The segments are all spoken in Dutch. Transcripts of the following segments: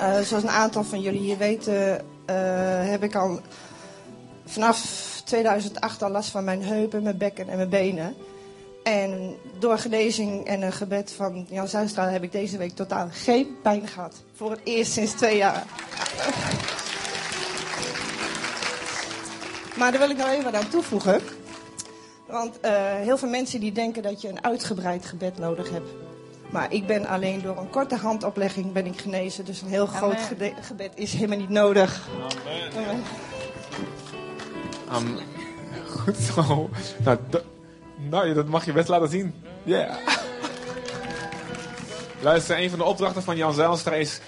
eh, zoals een aantal van jullie hier weten, eh, heb ik al vanaf 2008 al last van mijn heupen, mijn bekken en mijn benen. En door genezing en een gebed van Jan Zuistra heb ik deze week totaal geen pijn gehad. Voor het eerst sinds twee jaar. Maar daar wil ik nog even aan toevoegen. Want eh, heel veel mensen die denken dat je een uitgebreid gebed nodig hebt. Maar ik ben alleen door een korte handoplegging ben ik genezen. Dus een heel groot gede- gebed is helemaal niet nodig. Amen. Am- goed zo. Nou, dat- nou, dat mag je best laten zien. Ja. Luister, een van de opdrachten van Jan Zijlstra is,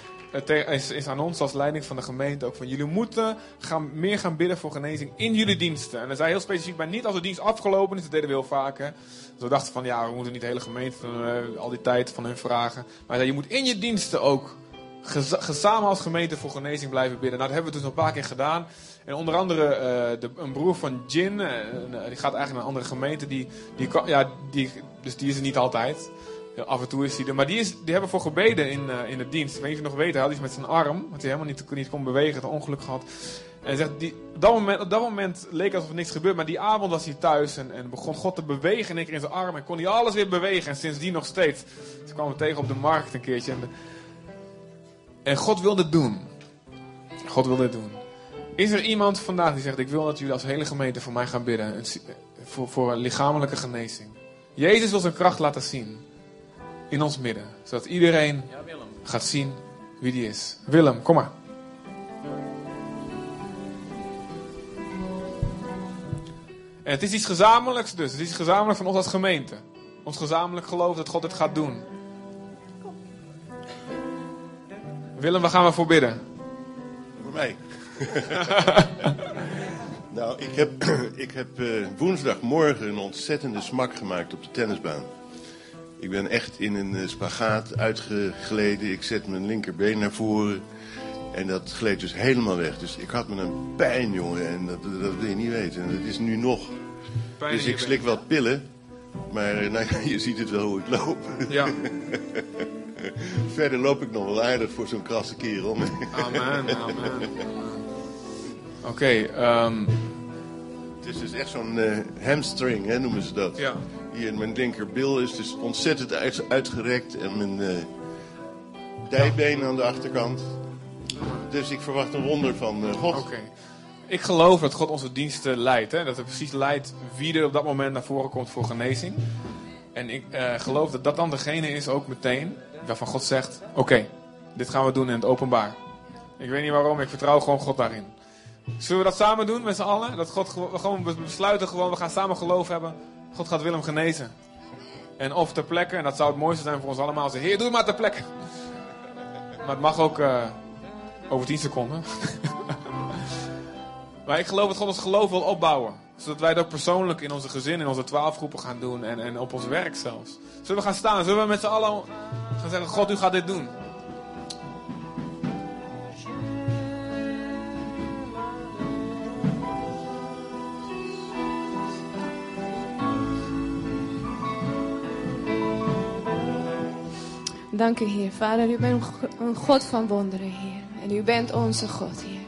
is, is aan ons als leiding van de gemeente ook van jullie moeten gaan, meer gaan bidden voor genezing in jullie diensten. En er zijn heel specifiek bij niet als de dienst afgelopen is, dat deden we heel vaak. Hè. Dus we dachten van ja, we moeten niet de hele gemeente eh, al die tijd van hun vragen. Maar zei, je moet in je diensten ook geza- gezamen als gemeente voor genezing blijven bidden. Nou, dat hebben we dus een paar keer gedaan. En onder andere eh, de, een broer van Jin, eh, die gaat eigenlijk naar een andere gemeente. Die, die, ja, die, dus die is er niet altijd. Af en toe is hij er. Maar die, is, die hebben voor gebeden in, eh, in de dienst. Ik weet niet of je nog weet, hij had iets met zijn arm. Want hij helemaal niet, niet kon bewegen, had ongeluk gehad. En zegt, die, op, dat moment, op dat moment leek het alsof er niks gebeurde. Maar die avond was hij thuis en, en begon God te bewegen in keer in zijn arm. En kon hij alles weer bewegen. En sindsdien nog steeds. Ze kwamen tegen op de markt een keertje. En, en God wil dit doen. God wil dit doen. Is er iemand vandaag die zegt: Ik wil dat jullie als hele gemeente voor mij gaan bidden? Voor, voor een lichamelijke genezing. Jezus wil zijn kracht laten zien. In ons midden. Zodat iedereen gaat zien wie die is. Willem, kom maar. En het is iets gezamenlijks dus. Het is iets gezamenlijk van ons als gemeente. Ons gezamenlijk geloof dat God het gaat doen. Willem, waar gaan we voor bidden? Voor mij. nou, ik heb, ik heb eh, woensdagmorgen een ontzettende smak gemaakt op de tennisbaan. Ik ben echt in een eh, spagaat uitgegleden. Ik zet mijn linkerbeen naar voren. En dat gleed dus helemaal weg. Dus ik had me een pijn, jongen. En dat, dat wil je niet weten. En dat is nu nog. Pijn dus ik slik wel pillen. Maar eh, nou, ja, je ziet het wel hoe ik loop. Ja. Verder loop ik nog wel aardig voor zo'n krasse kerel. Amen, amen. amen. Oké, ehm, Het is dus echt zo'n eh, hamstring, hè, noemen ze dat. ja. Hier, mijn linkerbil is dus ontzettend uit, uitgerekt. En mijn eh dijbeen aan de achterkant. Dus ik verwacht een wonder van eh, God. Oké. Ik geloof dat God onze diensten leidt. Hè? Dat hij precies leidt wie er op dat moment naar voren komt voor genezing. En ik geloof dat dat dan degene is ook meteen waarvan God zegt: Oké, dit gaan we doen in het openbaar. Ik weet niet waarom, ik vertrouw gewoon God daarin. Zullen we dat samen doen met z'n allen? Dat God gewo- we gewoon be- besluiten, gewoon, we gaan samen geloof hebben. God gaat Willem genezen. En of ter plekke, en dat zou het mooiste zijn voor ons allemaal, zeggen: Heer, doe het maar ter plekke. Maar het mag ook eh, over 10 seconden. Maar ik geloof dat God ons geloof wil opbouwen. Zodat wij ook persoonlijk in onze gezin, in onze twaalfgroepen gaan doen. En, en op ons werk zelfs. Zullen we gaan staan? Zullen we met z'n allen gaan zeggen: God, u gaat dit doen? Dank u, Heer. Vader, u bent een God van wonderen, Heer. En u bent onze God, Heer.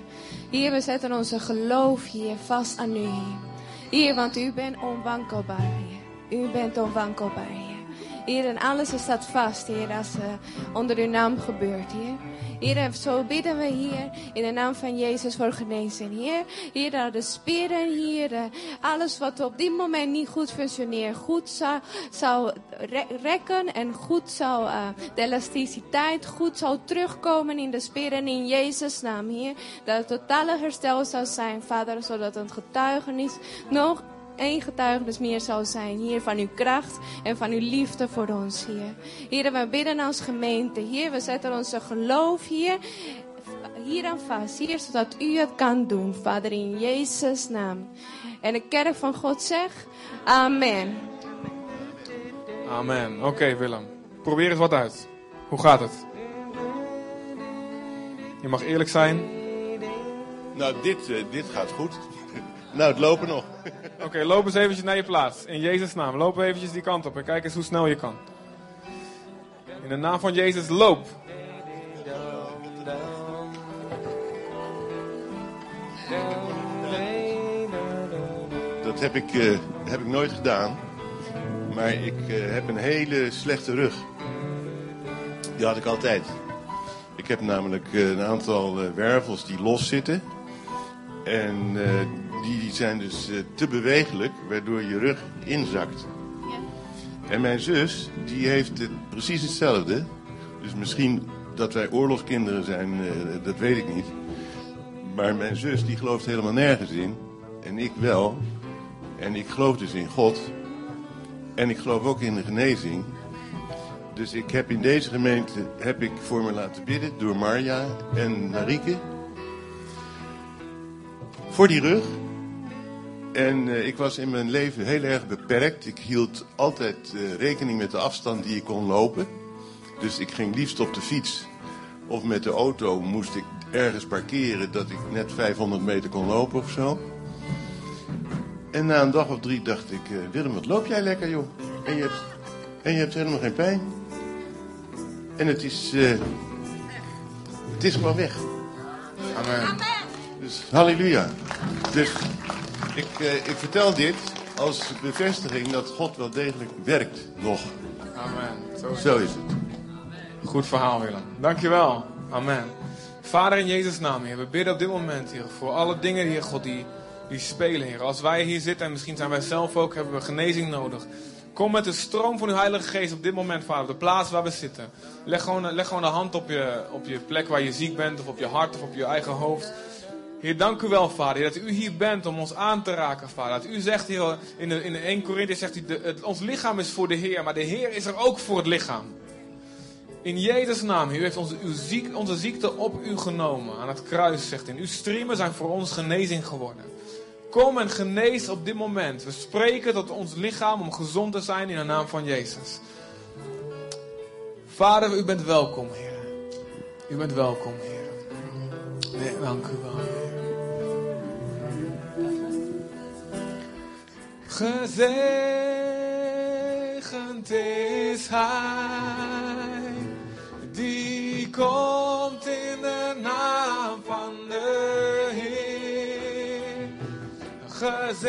Heer, we zetten onze geloof hier vast aan u, Heer. Heer, want u bent onwankelbaar, Heer. U bent onwankelbaar, Heer. Heer, en alles is vast, Heer, als uh, onder uw naam gebeurt, Heer. Heer, en zo bidden we hier in de naam van Jezus voor genezing, Heer. Heer, dat de spieren, Heer, uh, alles wat op dit moment niet goed functioneert, goed zou, zou re rekken en goed zou, uh, de elasticiteit goed zou terugkomen in de spieren in Jezus' naam, Heer. Dat het totale herstel zou zijn, Vader, zodat een getuigenis nog één getuigenis meer zal zijn, Heer, van uw kracht en van uw liefde voor ons, Heer. Heer, we bidden als gemeente, Heer, we zetten onze geloof hier, hier aan vast, Heer, zodat u het kan doen, Vader, in Jezus' naam. En de kerk van God zegt, Amen. Amen. Oké, Willem. Probeer eens wat uit. Hoe gaat het? Je mag eerlijk zijn. Nou, dit, uh, dit gaat goed. nou, het lopen nog. Oké, okay, loop eens eventjes naar je plaats. In Jezus' naam. Loop eventjes die kant op en kijk eens hoe snel je kan. In de naam van Jezus, loop. Dat heb ik, eh, heb ik nooit gedaan. Maar ik eh, heb een hele slechte rug. Die had ik altijd. Ik heb namelijk eh, een aantal wervels die los zitten. En die zijn dus eh, te bewegelijk, waardoor je rug inzakt. En mijn zus, die heeft het precies hetzelfde. Dus misschien dat wij oorlogskinderen zijn, eh, dat weet ik niet. Maar mijn zus, die gelooft helemaal nergens in. En ik wel. En ik geloof dus in God. En ik geloof ook in de genezing. Dus ik heb in deze gemeente heb ik voor me laten bidden door Marja en Marieke. Voor die rug. En eh, ik was in mijn leven heel erg beperkt. Ik hield altijd eh, rekening met de afstand die ik kon lopen. Dus ik ging liefst op de fiets of met de auto moest ik ergens parkeren dat ik net 500 meter kon lopen of zo. En na een dag of drie dacht ik, eh, Willem, wat loop jij lekker joh. En je hebt, en je hebt helemaal geen pijn. En het is, het is gewoon weg. Amen. Dus halleluja. Dus ik, eh, ik vertel dit als bevestiging dat God wel degelijk werkt nog. Amen. Zo is Zo is het. Goed verhaal, Willem. Dankjewel. Amen. Vader, in Jezus' naam, Heer, we bidden op dit moment, Heer, voor alle dingen, Heer God, die, die spelen, Heer. Als wij hier zitten, en misschien zijn wij zelf ook, hebben we genezing nodig. Kom met de stroom van uw Heilige Geest op dit moment, Vader, op de plaats waar we zitten. Leg gewoon, leg gewoon de hand op je, op je plek waar je ziek bent, of op je hart, of op je eigen hoofd. Heer, dank u wel, Vader, dat u hier bent om ons aan te raken, Vader. Dat u zegt, Heer, in, de, in de 1 Korinthe zegt u, het, ons lichaam is voor de Heer, maar de Heer is er ook voor het lichaam. In Jezus' naam, Heer, u heeft onze, uw ziek, onze ziekte op u genomen. Aan het kruis, zegt in. Uw striemen zijn voor ons genezing geworden. Kom en genees op dit moment. We spreken tot ons lichaam om gezond te zijn in de naam van Jezus. Vader, u bent welkom, Heer. U bent welkom, Heer. Dank u wel, Gezegend is Hij die komt in de naam van de Heer. Gezegend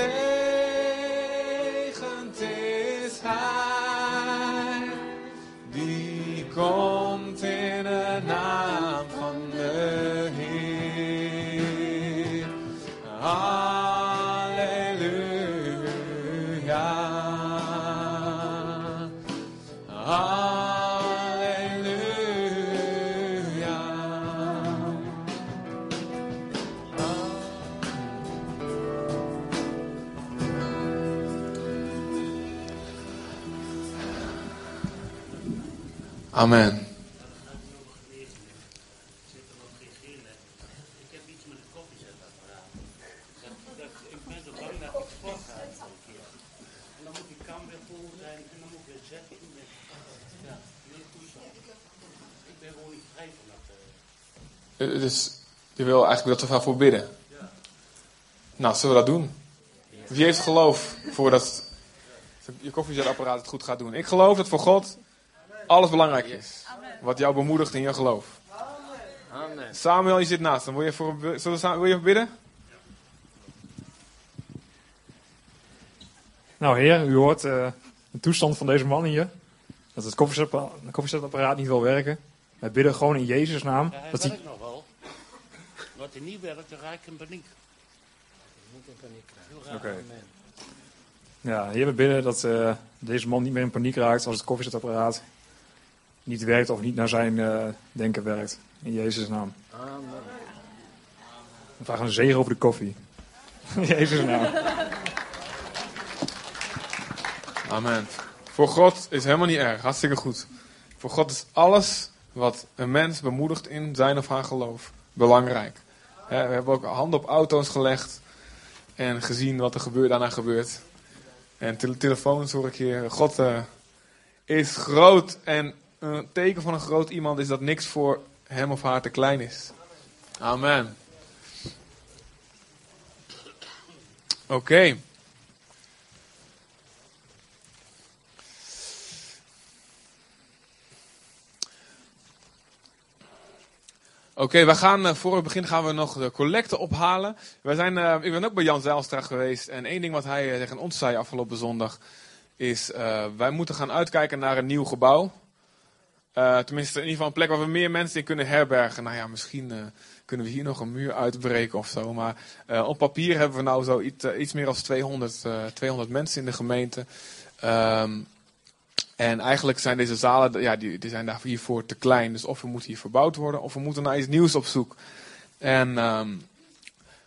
is Hij die komt Halleluja. Halleluja. Amen. Ik heb iets met een koffiezetapparaat. Dat, dat, ik ben zo bang dat ik sport ga een keer. En dan moet die kam weer vol zijn en dan moet ik weer zetten. Ja, nee, goed zo. Ik ben gewoon niet vrij van dat. eh. Eh, Dus je wil eigenlijk dat we daarvoor bidden. Nou, zullen we dat doen? Wie heeft geloof voor dat je koffiezetapparaat het goed gaat doen? Ik geloof dat voor God alles belangrijk is. Wat jou bemoedigt in je geloof. Amen. Samuel, je zit naast hem. Wil je, voor, zullen we, samen- wil je bidden? Nou, heer, u hoort eh, de toestand van deze man hier. Dat het koffiezetapparaat, niet wil werken. Wij bidden gewoon in Jezus' naam. Ja, hij dat hij, werkt nog wel. Wat hij niet werkt, dan raak ik in paniek. Heel raar, Oké. amen. ja, heer, we bidden dat eh, deze man niet meer in paniek raakt als het koffiezetapparaat niet werkt of niet naar zijn eh, denken werkt. In Jezus' naam. Amen. We vragen een zegen over de koffie. In Jezus' naam. Amen. Voor God is helemaal niet erg. Hartstikke goed. Voor God is alles wat een mens bemoedigt in zijn of haar geloof belangrijk. We hebben ook handen op auto's gelegd en gezien wat er gebeurt, daarna gebeurt. En tele- telefoons hoor ik hier. God eh, is groot en een teken van een groot iemand is dat niks voor hem of haar te klein is. Amen. Oké. Oké, we gaan eh, voor het begin gaan we nog de collecte ophalen. We zijn, eh, ik ben ook bij Jan Zijlstra geweest. En één ding wat hij eh, tegen ons zei afgelopen zondag is: wij moeten gaan uitkijken naar een nieuw gebouw. Tenminste, in ieder geval een plek waar we meer mensen in kunnen herbergen. Nou ja, misschien kunnen we hier nog een muur uitbreken of zo. Maar op papier hebben we nou zo iets, meer dan 200, eh, 200 mensen in de gemeente. Ehm, en eigenlijk zijn deze zalen, ja, die, die zijn daar hiervoor te klein. Dus of we moeten hier verbouwd worden, of we moeten naar iets nieuws op zoek. En ehm,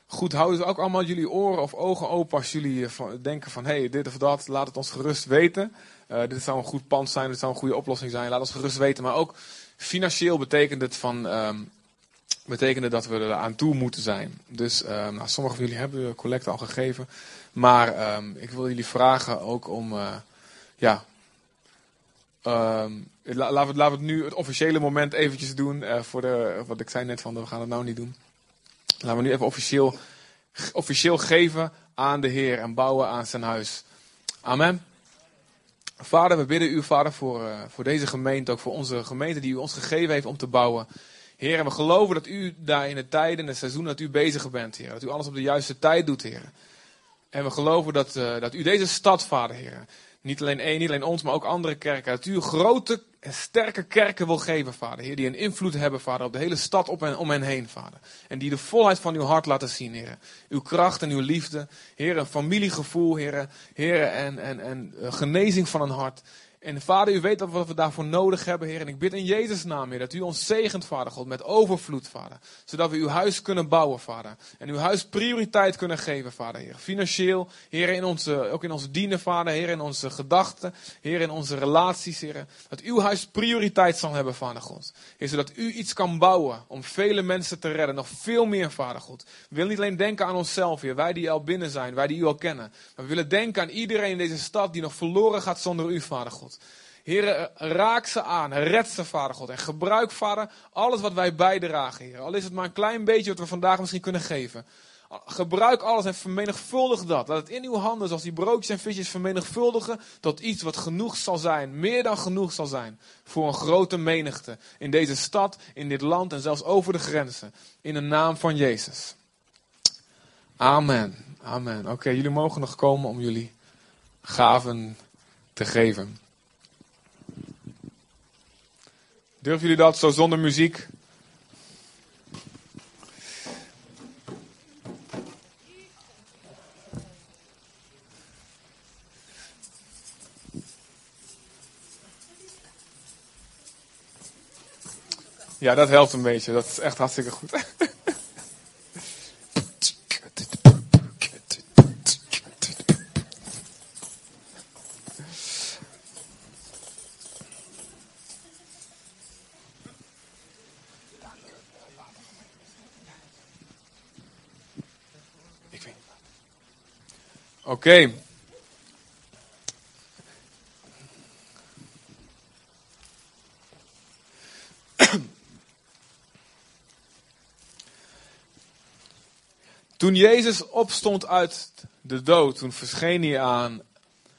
goed, houden ze ook allemaal jullie oren of ogen open als jullie eh, denken van... hé, hey, dit of dat, laat het ons gerust weten. Eh, dit zou een goed pand zijn, dit zou een goede oplossing zijn. Laat ons gerust weten. Maar ook financieel betekent het van... ehm, betekende dat we er aan toe moeten zijn. Dus ehm, nou, sommigen van jullie hebben de collecte al gegeven. Maar ehm, ik wil jullie vragen ook om... eh, ja, La- laten, we, nu het officiële moment eventjes doen. eh, voor de, wat ik zei net van, we gaan het nou niet doen. Laten we nu even officieel, officieel geven aan de Heer en bouwen aan zijn huis. Amen. Vader, we bidden u, Vader, voor, eh, voor deze gemeente, ook voor onze gemeente die u ons gegeven heeft om te bouwen. Heer, we geloven dat u daar in de tijden en het seizoen dat u bezig bent, Heer. Dat u alles op de juiste tijd doet, Heer. En we geloven dat, eh, dat u deze stad, Vader, Heer, niet alleen één, niet alleen ons, maar ook andere kerken. Dat u grote en sterke kerken wil geven, Vader. Heer, die een invloed hebben, Vader, op de hele stad op en, om hen heen, Vader. En die de volheid van uw hart laten zien, Heer. Uw kracht en uw liefde. Heer, een familiegevoel, Heer. Heer, en, en, en eh, genezing van een hart. En Vader, u weet wat we daarvoor nodig hebben, Heer. En ik bid in Jezus' naam, Heer, dat u ons zegent, Vader God, met overvloed, Vader. Zodat we uw huis kunnen bouwen, Vader. En uw huis prioriteit kunnen geven, Vader, Heer. Financieel, Heer, in onze, ook in onze dienen, Vader, Heer, in onze gedachten, Heer, in onze relaties, Heer. Dat uw huis prioriteit zal hebben, Vader God. Heer, zodat u iets kan bouwen om vele mensen te redden. Nog veel meer, Vader God. We willen niet alleen denken aan onszelf, Heer, wij die al binnen zijn, wij die u al kennen. Maar we willen denken aan iedereen in deze stad die nog verloren gaat zonder u, Vader God. Heer, eh, raak ze aan, red ze, Vader God. En gebruik, Vader, alles wat wij bijdragen, Heer. Al is het maar een klein beetje wat we vandaag misschien kunnen geven. Gebruik alles en vermenigvuldig dat. Laat het in uw handen, zoals die broodjes en visjes vermenigvuldigen, tot iets wat genoeg zal zijn, meer dan genoeg zal zijn, voor een grote menigte. In deze stad, in dit land en zelfs over de grenzen. In de naam van Jezus. Amen. Amen. Oké, jullie mogen nog komen om jullie gaven te geven. Durven jullie dat zo zonder muziek? Ja, dat helpt een beetje. Dat is echt hartstikke goed. Oké. Toen Jezus opstond uit de dood, toen verscheen hij aan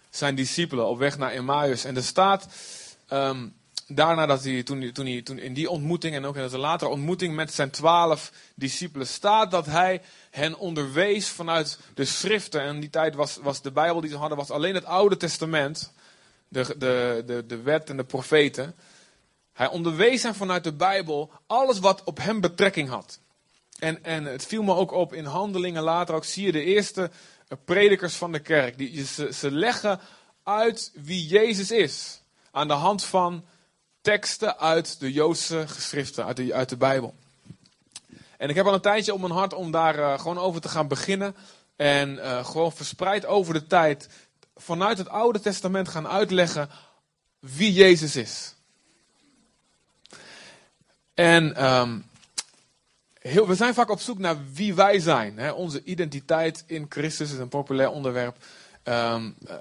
zijn discipelen op weg naar Emmaus. En er staat, ehm, daarna dat hij, toen, toen hij, in die ontmoeting en ook in de latere ontmoeting met zijn twaalf discipelen, staat dat hij hen onderwees vanuit de schriften. En in die tijd was, was de Bijbel die ze hadden, was alleen het Oude Testament, de, de, de, de wet en de profeten. Hij onderwees hen vanuit de Bijbel alles wat op hem betrekking had. En, en het viel me ook op in handelingen later ook zie je de eerste eh, predikers van de kerk. Die, ze leggen uit wie Jezus is. Aan de hand van teksten uit de Joodse geschriften, uit de, uit de Bijbel. En ik heb al een tijdje op mijn hart om daar eh, gewoon over te gaan beginnen. En eh, gewoon verspreid over de tijd vanuit het Oude Testament gaan uitleggen wie Jezus is. En ehm, heel, we zijn vaak op zoek naar wie wij zijn. Hè? Onze identiteit in Christus is een populair onderwerp. Ehm, eh,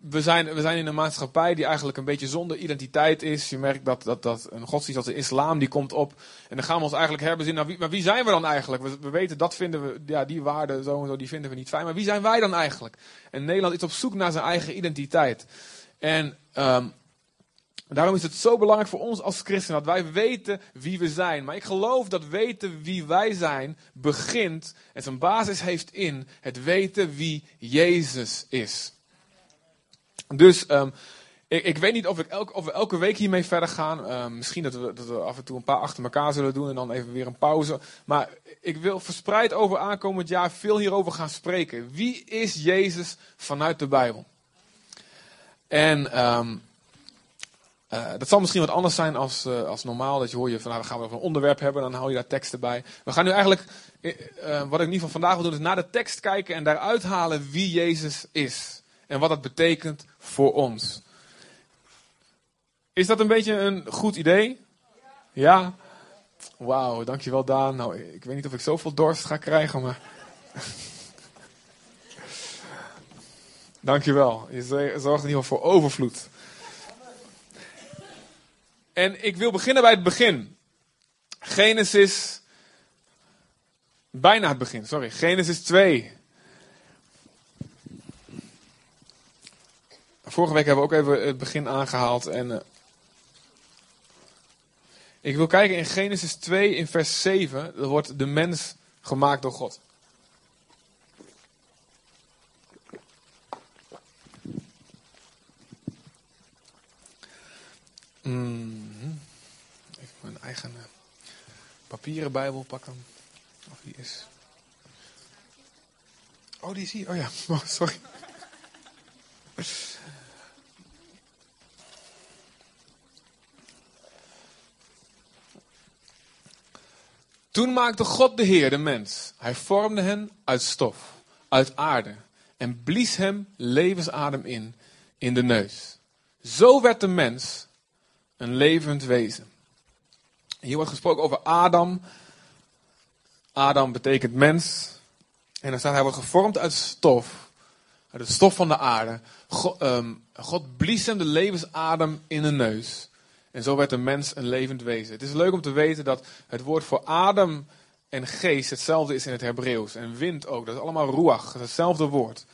we- zijn, we zijn in een maatschappij die eigenlijk een beetje zonder identiteit is. Je merkt dat, dat, dat een godsdienst als de islam die komt op. En dan gaan we ons eigenlijk herbezinnen. Nou, wie, maar wie zijn we dan eigenlijk? We, we weten dat vinden we, ja, die waarden zo en zo, die vinden we niet fijn. Maar wie zijn wij dan eigenlijk? En Nederland is op zoek naar zijn eigen identiteit. En Daarom is het zo belangrijk voor ons als christenen dat wij weten wie we zijn. Maar ik geloof dat weten wie wij zijn begint en zijn basis heeft in het weten wie Jezus is. Dus ehm, ik, ik weet niet of, ik elke, of we elke week hiermee verder gaan. Ehm, misschien dat we, dat af en toe een paar achter elkaar zullen doen en dan even weer een pauze. Maar ik wil verspreid over aankomend jaar veel hierover gaan spreken. Wie is Jezus vanuit de Bijbel? En ehm, eh, dat zal misschien wat anders zijn als, eh, als normaal. Dat je hoor je van nou, we gaan over een onderwerp hebben, dan hou je daar teksten bij. We gaan nu eigenlijk, eh, wat ik in ieder geval vandaag wil doen, is naar de tekst kijken en daaruit halen wie Jezus is. En wat dat betekent voor ons. Is dat een beetje een goed idee? Ja? Wauw, dankjewel Daan. Nou, ik weet niet of ik zoveel dorst ga krijgen, maar... dankjewel. Je zorgt in ieder geval voor overvloed. En ik wil beginnen bij het begin. Genesis. Bijna het begin, sorry. Genesis 2. Vorige week hebben we ook even het begin aangehaald. En, uh, ik wil kijken in Genesis 2 in vers 7. Er wordt de mens gemaakt door God. Mm. Even mijn eigen uh, papieren Bijbel pakken. Of die is. Oh, die hier. Oh ja, oh, sorry. Toen maakte God de Heer de mens. Hij vormde hen uit stof, uit aarde, en blies hem levensadem in, in de neus. Zo werd de mens een levend wezen. Hier wordt gesproken over Adam. Adam betekent mens. En dan staat hij wordt gevormd uit stof. Uit het stof van de aarde. God, um, God blies hem de levensadem in de neus. En zo werd de mens een levend wezen. Het is leuk om te weten dat het woord voor adem en geest hetzelfde is in het Hebreeuws. En wind ook. Dat is allemaal ruach. hetzelfde woord.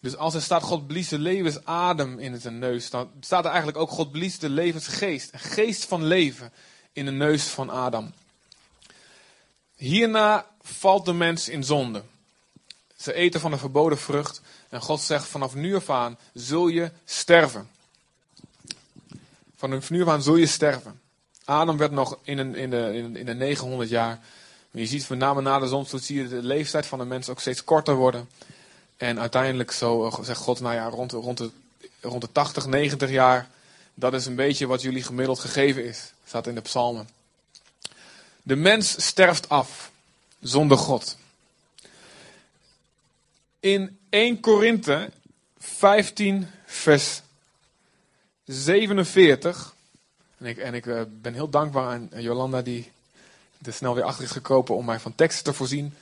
Dus als er staat God blies de levensadem in zijn neus, dan staat er eigenlijk ook God blies de levensgeest, een geest van leven in de neus van Adam. Hierna valt de mens in zonde. Ze eten van de verboden vrucht en God zegt vanaf nu af aan zul je sterven. Vanaf nu af aan zul je sterven. Adam werd nog in, in, de, in, de 900 jaar. Maar je ziet met name na de zonsvloed zie je de leeftijd van de mens ook steeds korter worden. En uiteindelijk zo eh, zegt God, nou ja, rond de, rond, de, rond de 80, 90 jaar, dat is een beetje wat jullie gemiddeld gegeven is. Staat in de psalmen. De mens sterft af zonder God. In 1 Korinthe 15 vers 47. En ik, en ik uh, ben heel dankbaar aan Jolanda die er snel weer achter is gekropen om mij van teksten te voorzien.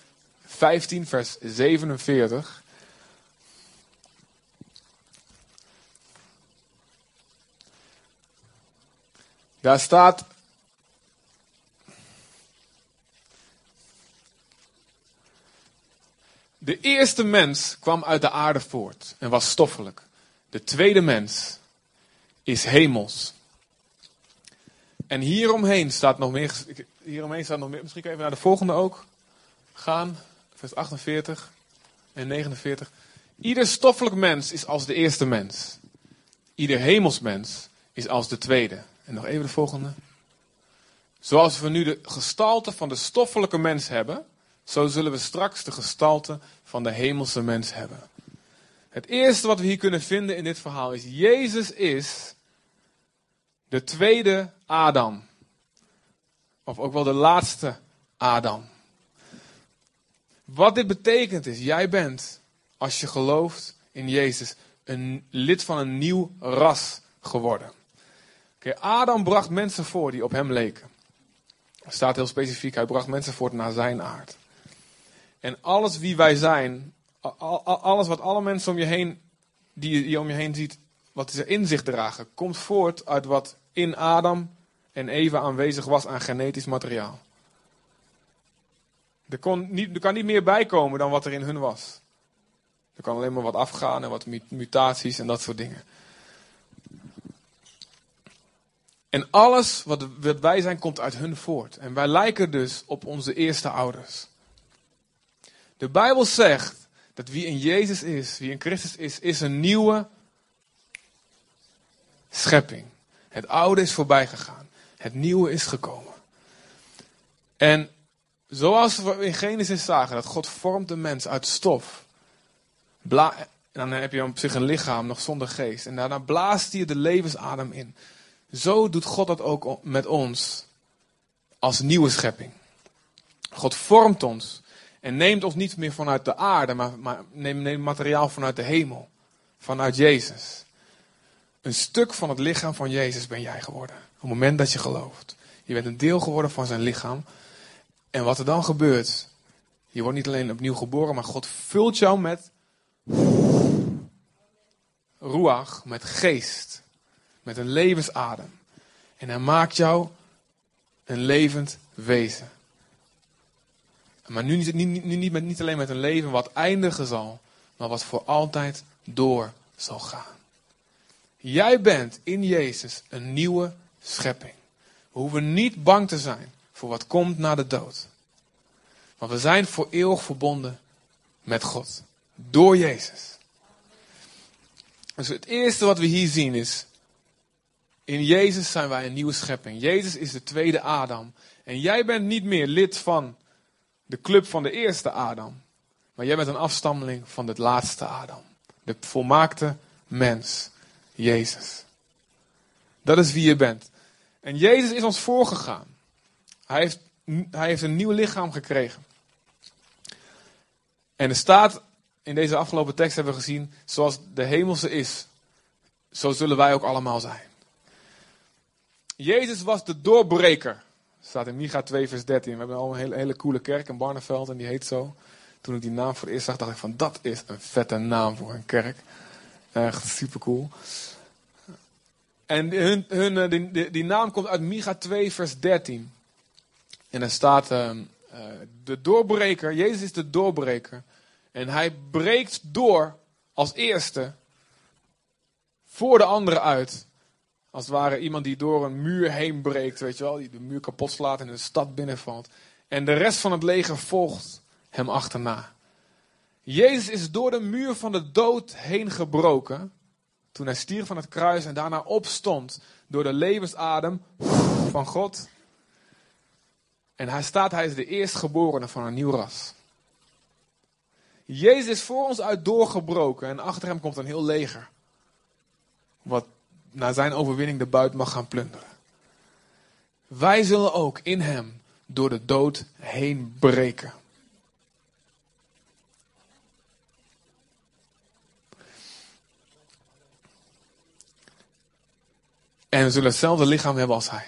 15 vers 47. Daar staat. De eerste mens kwam uit de aarde voort en was stoffelijk. De tweede mens is hemels. En hieromheen staat nog meer. Hieromheen staat nog meer. Misschien even naar de volgende ook gaan. Vers 48 en 49. Ieder stoffelijk mens is als de eerste mens. Ieder hemelsmens is als de tweede. En nog even de volgende. Zoals we nu de gestalte van de stoffelijke mens hebben, zo zullen we straks de gestalte van de hemelse mens hebben. Het eerste wat we hier kunnen vinden in dit verhaal is: Jezus is de tweede Adam. Of ook wel de laatste Adam. Wat dit betekent is: jij bent, als je gelooft in Jezus, een lid van een nieuw ras geworden. Adam bracht mensen voor die op hem leken. Er staat heel specifiek, hij bracht mensen voort naar zijn aard. En alles wie wij zijn, alles wat alle mensen om je heen, die je om je heen ziet, wat ze in zich dragen, komt voort uit wat in Adam en Eva aanwezig was aan genetisch materiaal. Er, kon niet, er kan niet meer bijkomen dan wat er in hun was. Er kan alleen maar wat afgaan en wat mutaties en dat soort dingen. En alles wat, wij zijn, komt uit hun voort. En wij lijken dus op onze eerste ouders. De Bijbel zegt dat wie in Jezus is, wie in Christus is, is een nieuwe schepping. Het oude is voorbij gegaan. Het nieuwe is gekomen. En zoals we in Genesis zagen, dat God vormt de mens uit stof. En dan heb je op zich een lichaam nog zonder geest. En daarna blaast hij de levensadem in. Zo doet God dat ook met ons als nieuwe schepping. God vormt ons en neemt ons niet meer vanuit de aarde, maar, maar neemt, materiaal vanuit de hemel, vanuit Jezus. Een stuk van het lichaam van Jezus ben jij geworden. Op het moment dat je gelooft. Je bent een deel geworden van zijn lichaam. En wat er dan gebeurt. Je wordt niet alleen opnieuw geboren, maar God vult jou met. Ruach, met geest. Met een levensadem. En hij maakt jou een levend wezen. Maar nu niet, niet, niet, niet, niet alleen met een leven wat eindigen zal, maar wat voor altijd door zal gaan. Jij bent in Jezus een nieuwe schepping. We hoeven niet bang te zijn voor wat komt na de dood. Want we zijn voor eeuwig verbonden met God. Door Jezus. Dus het eerste wat we hier zien is. In Jezus zijn wij een nieuwe schepping. Jezus is de tweede Adam. En jij bent niet meer lid van de club van de eerste Adam. Maar jij bent een afstammeling van de laatste Adam. De volmaakte mens. Jezus. Dat is wie je bent. En Jezus is ons voorgegaan. Hij heeft, hij heeft een nieuw lichaam gekregen. En er staat in deze afgelopen tekst hebben we gezien, zoals de hemelse is, zo zullen wij ook allemaal zijn. Jezus was de doorbreker. Staat in Micha 2 vers 13. We hebben al een hele, hele coole kerk in Barneveld en die heet zo. Toen ik die naam voor het eerst zag, dacht ik van dat is een vette naam voor een kerk. Echt super cool. En hun, hun, eh, die, die, naam komt uit Micha 2, vers 13. En er staat: uh, uh, De doorbreker, Jezus is de doorbreker. En hij breekt door als eerste voor de anderen uit. Als het ware iemand die door een muur heen breekt, weet je wel, die de muur kapot slaat en de stad binnenvalt. En de rest van het leger volgt hem achterna. Jezus is door de muur van de dood heen gebroken. Toen hij stierf van het kruis en daarna opstond door de levensadem van God. En hij staat, hij is de eerstgeborene van een nieuw ras. Jezus is voor ons uit doorgebroken en achter hem komt een heel leger. Wat na zijn overwinning de buit mag gaan plunderen. Wij zullen ook in hem door de dood heen breken. En we zullen hetzelfde lichaam hebben als hij.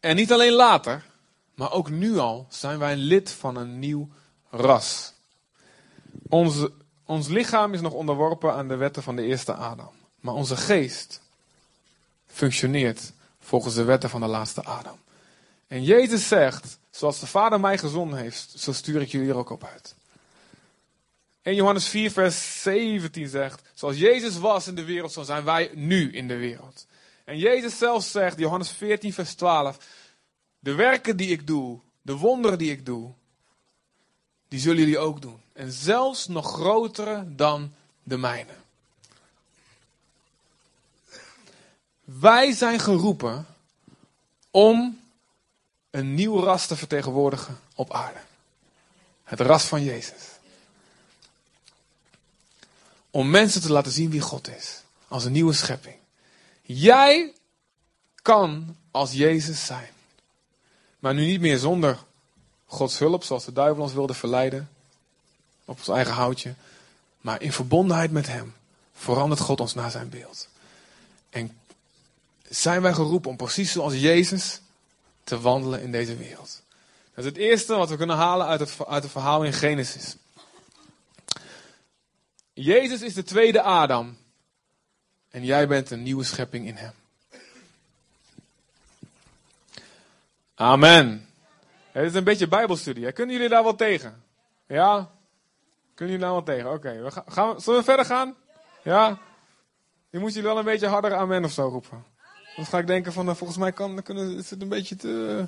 En niet alleen later, maar ook nu al zijn wij lid van een nieuw ras. Onze, ons lichaam is nog onderworpen aan de wetten van de eerste Adam. Maar onze geest functioneert volgens de wetten van de laatste Adam. En Jezus zegt, zoals de Vader mij gezonden heeft, zo stuur ik jullie er ook op uit. En Johannes 4, vers 17 zegt: Zoals Jezus was in de wereld, zo zijn wij nu in de wereld. En Jezus zelf zegt, Johannes 14, vers 12: De werken die ik doe, de wonderen die ik doe, die zullen jullie ook doen. En zelfs nog grotere dan de mijne. Wij zijn geroepen om een nieuw ras te vertegenwoordigen op aarde. Het ras van Jezus. Om mensen te laten zien wie God is. Als een nieuwe schepping. Jij kan als Jezus zijn. Maar nu niet meer zonder Gods hulp, zoals de duivel ons wilde verleiden. Op ons eigen houtje. Maar in verbondenheid met Hem verandert God ons naar zijn beeld. En zijn wij geroepen om precies zoals Jezus te wandelen in deze wereld. Dat is het eerste wat we kunnen halen uit het, uit het verhaal in Genesis. Jezus is de tweede Adam. En jij bent een nieuwe schepping in hem. Amen. Het is een beetje bijbelstudie. Kunnen jullie daar wel tegen? Ja? Kunnen jullie daar wel tegen? Oké, gaan, gaan we, zullen we verder gaan? Ja? Je moet jullie wel een beetje harder amen of zo roepen. Dan ga ik denken van, nou, volgens mij kan, kunnen, is het een beetje te...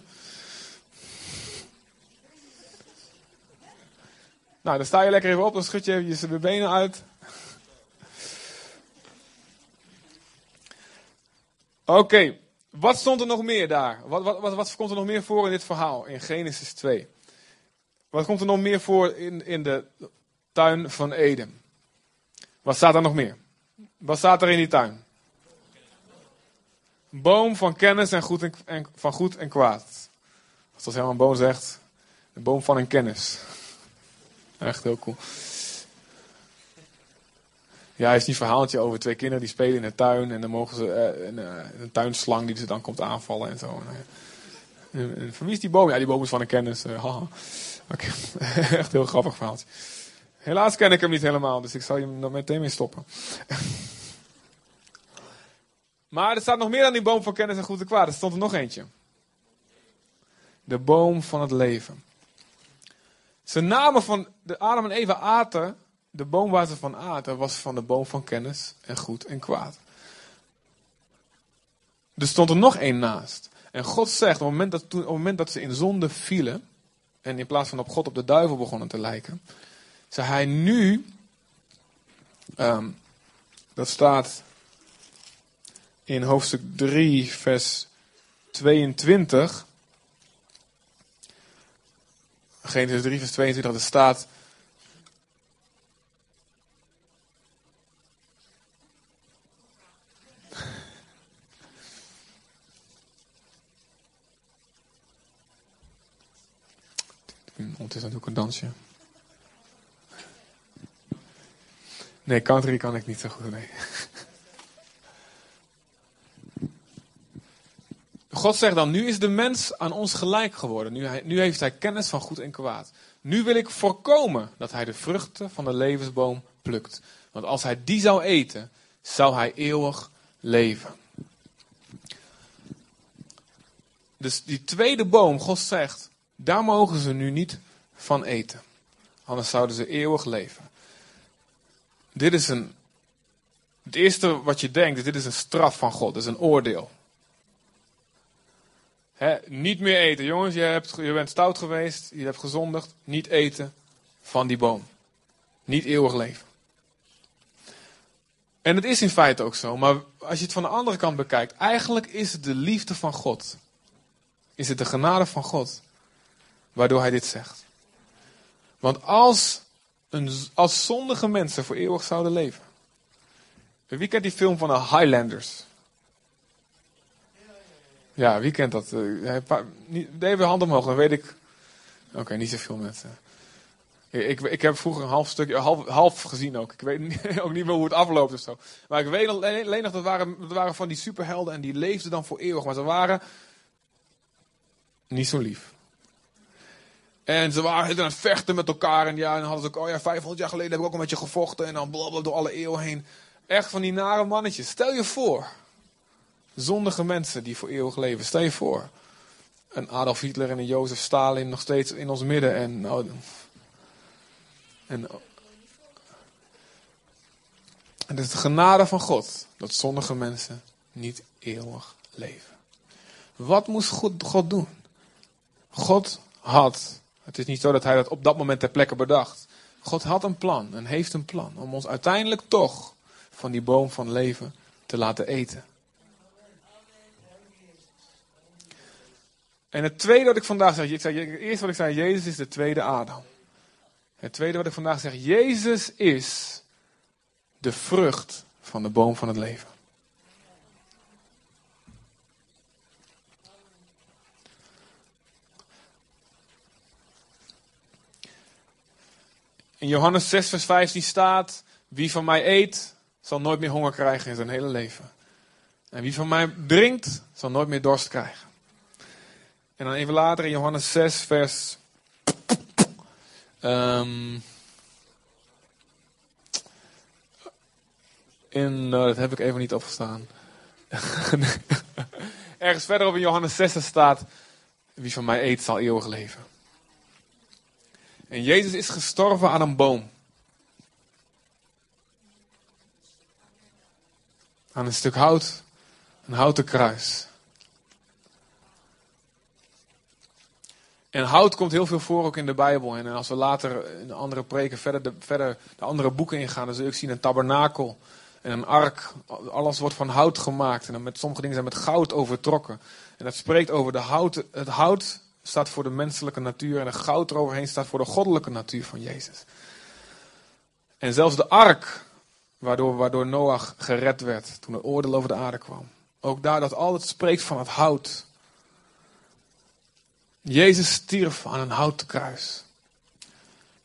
Nou, dan sta je lekker even op, dan schud je je benen uit. Oké, wat stond er nog meer daar? Wat, wat, wat, komt er nog meer voor in dit verhaal, in Genesis 2? Wat komt er nog meer voor in, in de tuin van Eden? Wat staat er nog meer? Wat staat er in die tuin? Boom van kennis en, goed en, en van goed en kwaad. Zoals Herman Boom zegt, de boom van een kennis. Echt heel cool. Ja, is die verhaaltje over twee kinderen die spelen in de tuin. En dan mogen ze eh, een, eh, een tuinslang die ze dan komt aanvallen en zo. En, en, wie is die boom? Ja, die boom is van een kennis. Haha. Oké, echt een heel grappig verhaaltje. Helaas ken ik hem niet helemaal, dus ik zal je er meteen mee stoppen. maar er staat nog meer dan die boom van kennis en goed en kwaad. Er stond er nog eentje. De boom van het leven. Ze namen van de Adam en Eva aten, de boom ze van aten, was van de boom van kennis en goed en kwaad. Er stond er nog één naast. En God zegt, op het moment dat, op het moment dat ze in zonde vielen, en in plaats van op God op de duivel begonnen te lijken, zei hij nu, ehm, dat staat in hoofdstuk 3, vers 22. Genesis 3, vers 22, er staat. Ondertussen doe ik een dansje. Nee, country kan ik niet zo goed. Nee. God zegt dan, nu is de mens aan ons gelijk geworden. Nu, hij, nu heeft hij kennis van goed en kwaad. Nu wil ik voorkomen dat hij de vruchten van de levensboom plukt. Want als hij die zou eten, zou hij eeuwig leven. Dus die tweede boom, God zegt, daar mogen ze nu niet van eten. Anders zouden ze eeuwig leven. Dit is een. Het eerste wat je denkt, is dit is een straf van God, dit is een oordeel. niet meer eten, jongens, je, hebt, je bent stout geweest, je hebt gezondigd. Niet eten van die boom. Niet eeuwig leven. En het is in feite ook zo, maar als je het van de andere kant bekijkt, eigenlijk is het de liefde van God. Is het de genade van God, waardoor hij dit zegt. Want als een, als zondige mensen voor eeuwig zouden leven. Wie kent die film van de Highlanders? Ja, wie kent dat? Uh, even hand omhoog, dan weet ik. Oké, niet zoveel mensen. Ik, ik, heb vroeger een half stukje, half, half gezien ook. Ik weet ook niet meer hoe het afloopt of zo. Maar ik weet alleen nog, dat waren, dat waren van die superhelden en die leefden dan voor eeuwig. Maar ze waren niet zo lief. En ze waren aan het vechten met elkaar. En ja, dan hadden ze ook, oh ja, 500 jaar geleden heb ik ook een beetje gevochten. En dan blablabla door alle eeuwen heen. Echt van die nare mannetjes. Stel je voor. Zondige mensen die voor eeuwig leven. Stel je voor. Een Adolf Hitler en een Jozef Stalin nog steeds in ons midden. En, en, en het is de genade van God dat zondige mensen niet eeuwig leven. Wat moest God, God doen? God had het is niet zo dat hij dat op dat moment ter plekke bedacht. God had een plan en heeft een plan om ons uiteindelijk toch van die boom van leven te laten eten. En het tweede wat ik vandaag zeg, ik zei, eerst wat ik zei, Jezus is de tweede Adam. Het tweede wat ik vandaag zeg, Jezus is de vrucht van de boom van het leven. In Johannes 6, vers 15 staat: Wie van mij eet, zal nooit meer honger krijgen in zijn hele leven. En wie van mij drinkt, zal nooit meer dorst krijgen. En dan even later in Johannes 6, vers. Um, in, nou, dat heb ik even niet opgestaan. Ergens verderop in Johannes 6 staat: Wie van mij eet, zal eeuwig leven. En Jezus is gestorven aan een boom. aan een stuk hout, een houten kruis. En hout komt heel veel voor ook in de Bijbel. En als we later in andere preken verder de, verder de andere boeken ingaan, dan zul je ook zien een tabernakel en een ark. Alles wordt van hout gemaakt. En dan met sommige dingen zijn met goud overtrokken. En dat spreekt over de hout. Het hout staat voor de menselijke natuur en het goud eroverheen staat voor de goddelijke natuur van Jezus. En zelfs de ark, waardoor, waardoor Noach gered werd toen het oordeel over de aarde kwam. Ook daar dat altijd spreekt van het hout. Jezus stierf aan een houten kruis.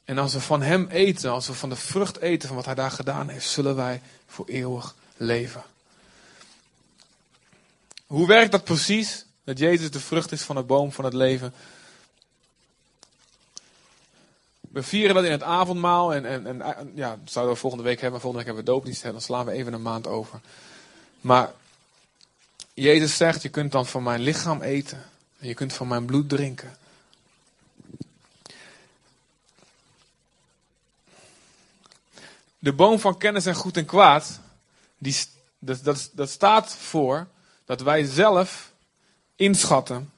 En als we van hem eten, als we van de vrucht eten van wat hij daar gedaan heeft, zullen wij voor eeuwig leven. Hoe werkt dat precies? Dat Jezus de vrucht is van de boom van het leven. We vieren dat in het avondmaal. En, en, en ja, zouden we volgende week hebben. Volgende week hebben we doopdienst. Dan slaan we even een maand over. Maar Jezus zegt, je kunt dan van mijn lichaam eten. En je kunt van mijn bloed drinken. De boom van kennis en goed en kwaad, die, dat, dat, dat staat voor dat wij zelf inschatten.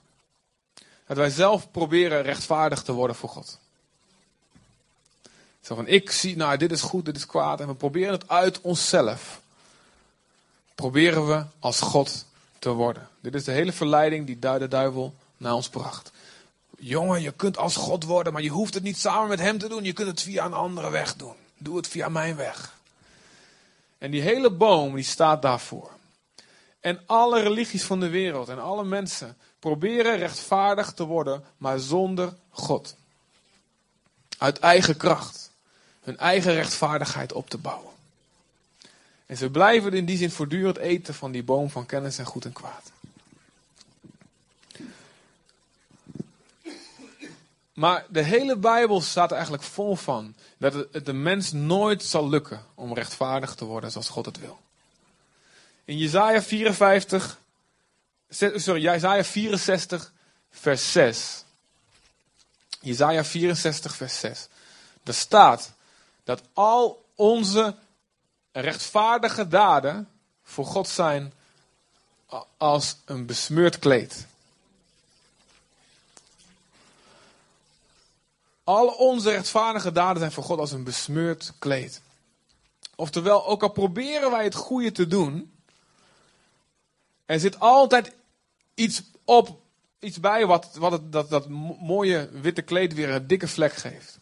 Dat wij zelf proberen rechtvaardig te worden voor God. Zo van, ik zie, nou dit is goed, dit is kwaad. En we proberen het uit onszelf. Proberen we als God te worden. Dit is de hele verleiding die de duivel naar ons bracht. Jongen, je kunt als God worden, maar je hoeft het niet samen met hem te doen. Je kunt het via een andere weg doen. Doe het via mijn weg. En die hele boom, die staat daarvoor. En alle religies van de wereld en alle mensen proberen rechtvaardig te worden, maar zonder God. Uit eigen kracht. Hun eigen rechtvaardigheid op te bouwen. En ze blijven in die zin voortdurend eten van die boom van kennis en goed en kwaad. Maar de hele Bijbel staat er eigenlijk vol van dat het de mens nooit zal lukken om rechtvaardig te worden zoals God het wil. In Jezaja 54, sorry, Jezaja 64, vers 6. Jezaja 64, vers 6. Daar staat dat al onze rechtvaardige daden voor God zijn als een besmeurd kleed. Al onze rechtvaardige daden zijn voor God als een besmeurd kleed. Oftewel, ook al proberen wij het goede te doen, er zit altijd iets op, iets bij wat, wat het, dat, dat mooie witte kleed weer een dikke vlek geeft.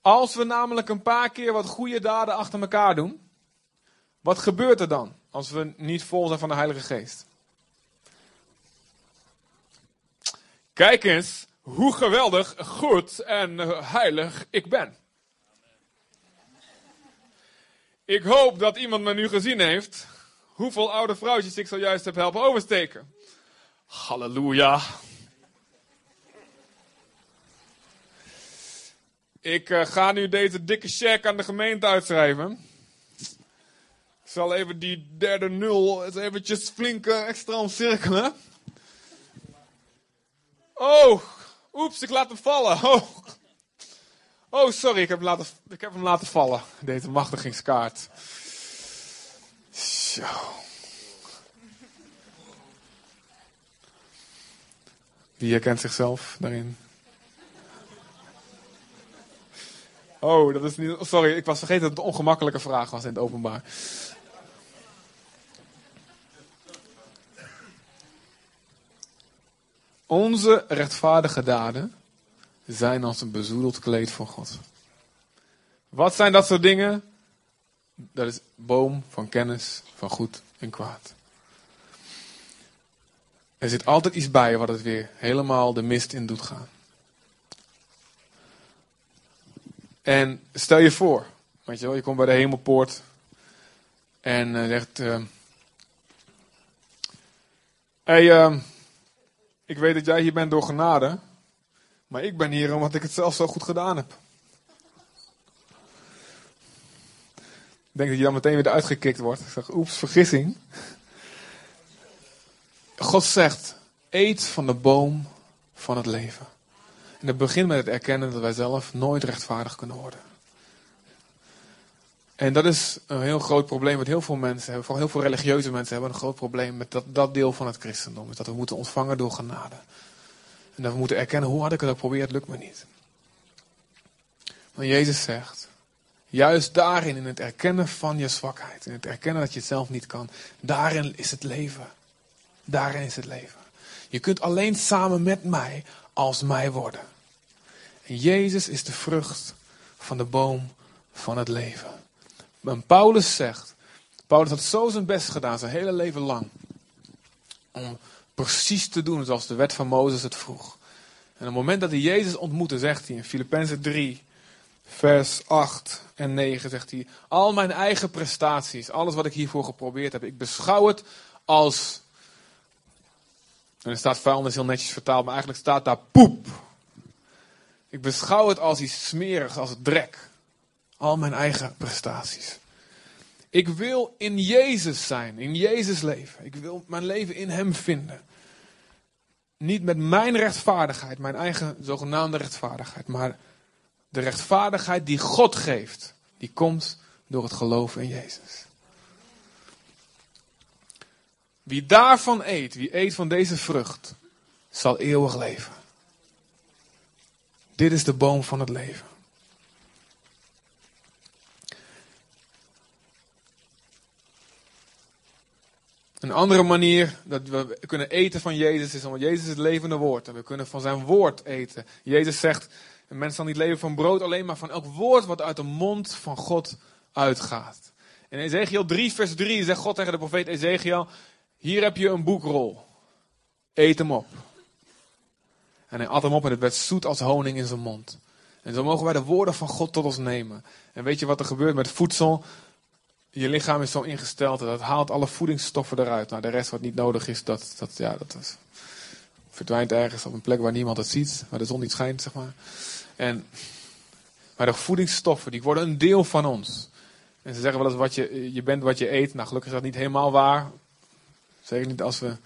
Als we namelijk een paar keer wat goede daden achter elkaar doen, wat gebeurt er dan als we niet vol zijn van de Heilige Geest? Kijk eens hoe geweldig, goed en heilig ik ben. Ik hoop dat iemand me nu gezien heeft hoeveel oude vrouwtjes ik zojuist heb helpen oversteken. Halleluja. Ik uh, ga nu deze dikke check aan de gemeente uitschrijven. Ik zal even die derde nul eens eventjes flink uh, extra omcirkelen. Oh, oeps, ik laat hem vallen. Oh, oh sorry, ik heb, laten, ik heb hem laten vallen. Deze machtigingskaart. Zo. Wie herkent zichzelf daarin? Oh, dat is niet. Sorry, ik was vergeten dat het een ongemakkelijke vraag was in het openbaar. Onze rechtvaardige daden zijn als een bezoedeld kleed voor God. Wat zijn dat soort dingen? Dat is boom van kennis van goed en kwaad. Er zit altijd iets bij wat het weer helemaal de mist in doet gaan. En stel je voor, weet je wel, je komt bij de hemelpoort en uh, zegt: uh, Hey, uh, ik weet dat jij hier bent door genade, maar ik ben hier omdat ik het zelf zo goed gedaan heb. Denk dat je dan meteen weer eruit gekikt wordt. Ik zeg, oeps, vergissing. God zegt, eet van de boom van het leven. En het begint met het erkennen dat wij zelf nooit rechtvaardig kunnen worden. En dat is een heel groot probleem wat heel veel mensen hebben. Vooral heel veel religieuze mensen hebben een groot probleem met dat, dat deel van het christendom. Is dat we moeten ontvangen door genade. En dat we moeten erkennen, hoe had ik het ook geprobeerd, lukt me niet. Maar Jezus zegt, juist daarin, in het erkennen van je zwakheid, in het erkennen dat je het zelf niet kan, daarin is het leven. Daarin is het leven. Je kunt alleen samen met mij als mij worden. En Jezus is de vrucht van de boom van het leven. En Paulus zegt, Paulus had zo zijn best gedaan, zijn hele leven lang, om precies te doen zoals de wet van Mozes het vroeg. En op het moment dat hij Jezus ontmoette, zegt hij in Filippenzen 3, vers 8 en 9, zegt hij, al mijn eigen prestaties, alles wat ik hiervoor geprobeerd heb, ik beschouw het als, en er staat vuilnis heel netjes vertaald, maar eigenlijk staat daar poep. Ik beschouw het als iets smerigs, als drek. Al mijn eigen prestaties. Ik wil in Jezus zijn, in Jezus leven. Ik wil mijn leven in Hem vinden. Niet met mijn rechtvaardigheid, mijn eigen zogenaamde rechtvaardigheid, maar de rechtvaardigheid die God geeft, die komt door het geloven in Jezus. Wie daarvan eet, wie eet van deze vrucht, zal eeuwig leven. Dit is de boom van het leven. Een andere manier dat we kunnen eten van Jezus is omdat Jezus het levende woord. En we kunnen van zijn woord eten. Jezus zegt, een mens zal niet leven van brood alleen, maar van elk woord wat uit de mond van God uitgaat. In Ezekiel 3 vers 3 zegt God tegen de profeet Ezekiel, hier heb je een boekrol. Eet hem op. En hij at hem op en het werd zoet als honing in zijn mond. En zo mogen wij de woorden van God tot ons nemen. En weet je wat er gebeurt met voedsel? Je lichaam is zo ingesteld dat het haalt alle voedingsstoffen eruit. Nou, de rest wat niet nodig is, dat, dat, ja, dat verdwijnt ergens op een plek waar niemand het ziet, waar de zon niet schijnt, zeg maar. En, maar de voedingsstoffen, die worden een deel van ons. En ze zeggen wel eens, wat je, je bent wat je eet. Nou, gelukkig is dat niet helemaal waar. Zeker niet als we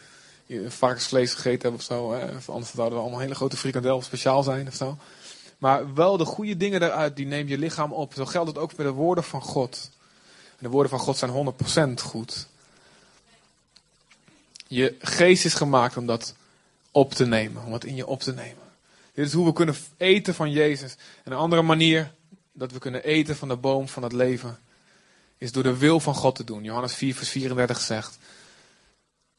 varkensvlees gegeten hebben of zo. Hè. Anders zouden we allemaal hele grote frikandel speciaal zijn of zo. Maar wel de goede dingen eruit, die neem je lichaam op. Zo geldt het ook met de woorden van God. De woorden van God zijn 100% goed. Je geest is gemaakt om dat op te nemen, om het in je op te nemen. Dit is hoe we kunnen eten van Jezus. En een andere manier dat we kunnen eten van de boom van het leven, is door de wil van God te doen. Johannes 4, vers 34 zegt: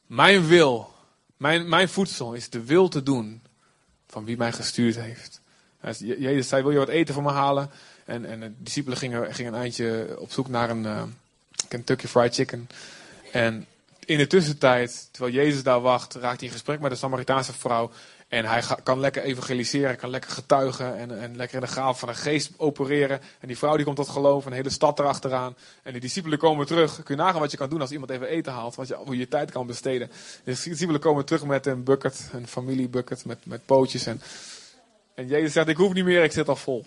Mijn wil, mijn, mijn voedsel is de wil te doen van wie mij gestuurd heeft. Jezus zei: Wil je wat eten van me halen? En, en de discipelen gingen, gingen een eindje op zoek naar een uh, Kentucky Fried Chicken. En in de tussentijd, terwijl Jezus daar wacht, raakt hij in gesprek met de Samaritaanse vrouw. En hij kan lekker evangeliseren, kan lekker getuigen en, en lekker in de gaaf van de geest opereren. En die vrouw die komt tot geloof, een hele stad erachteraan. En die discipelen komen terug. Kun je nagaan wat je kan doen als iemand even eten haalt, wat je, hoe je tijd kan besteden. De discipelen komen terug met een bucket, een familiebucket met, met pootjes. En, en Jezus zegt, ik hoef niet meer, ik zit al vol.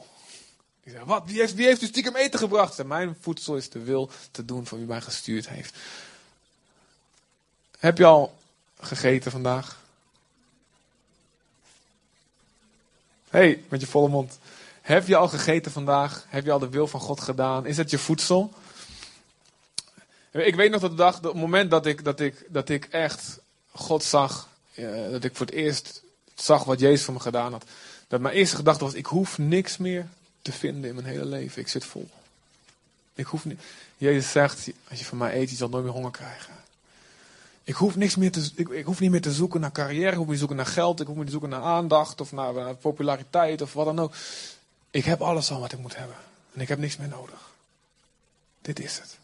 Ik zeg, wat? Wie heeft, wie heeft u stiekem eten gebracht? En mijn voedsel is de wil te doen van wie mij gestuurd heeft. Heb je al gegeten vandaag? Hey, met je volle mond. Heb je al gegeten vandaag? Heb je al de wil van God gedaan? Is het je voedsel? Ik weet nog dat de dag, het moment dat ik, dat ik, dat ik echt God zag, eh, dat ik voor het eerst zag wat Jezus voor me gedaan had. Dat mijn eerste gedachte was, ik hoef niks meer te vinden in mijn hele leven. Ik zit vol. Ik hoef niet. Jezus zegt, als je van mij eet, je zal nooit meer honger krijgen. Ik hoef, niks meer te, ik, ik, hoef niet meer te zoeken naar carrière, ik hoef niet te zoeken naar geld, ik hoef niet te zoeken naar aandacht of naar, naar populariteit of wat dan ook. Ik heb alles al wat ik moet hebben. En ik heb niks meer nodig. Dit is het.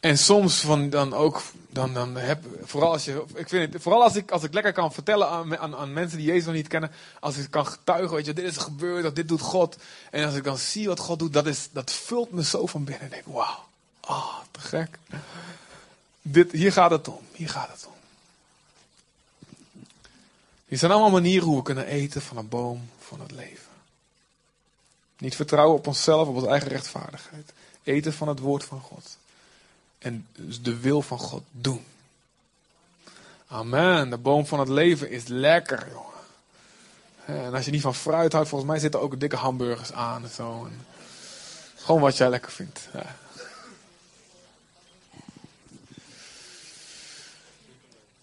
En soms van dan ook, dan, dan heb, vooral als je, ik vind het, vooral als ik, als ik lekker kan vertellen aan, aan, aan mensen die Jezus nog niet kennen, als ik kan getuigen, weet je, dit is gebeurd, of dit doet God. En als ik dan zie wat God doet, dat, is, dat vult me zo van binnen. En denk, wauw, oh, te gek. Dit, hier gaat het om, hier gaat het om. Dit zijn allemaal manieren hoe we kunnen eten van een boom van het leven. Niet vertrouwen op onszelf, op onze eigen rechtvaardigheid. Eten van het woord van God en dus de wil van God doen. Amen. De boom van het leven is lekker, jongen. En als je niet van fruit houdt, volgens mij zitten ook dikke hamburgers aan en zo. En gewoon wat jij lekker vindt.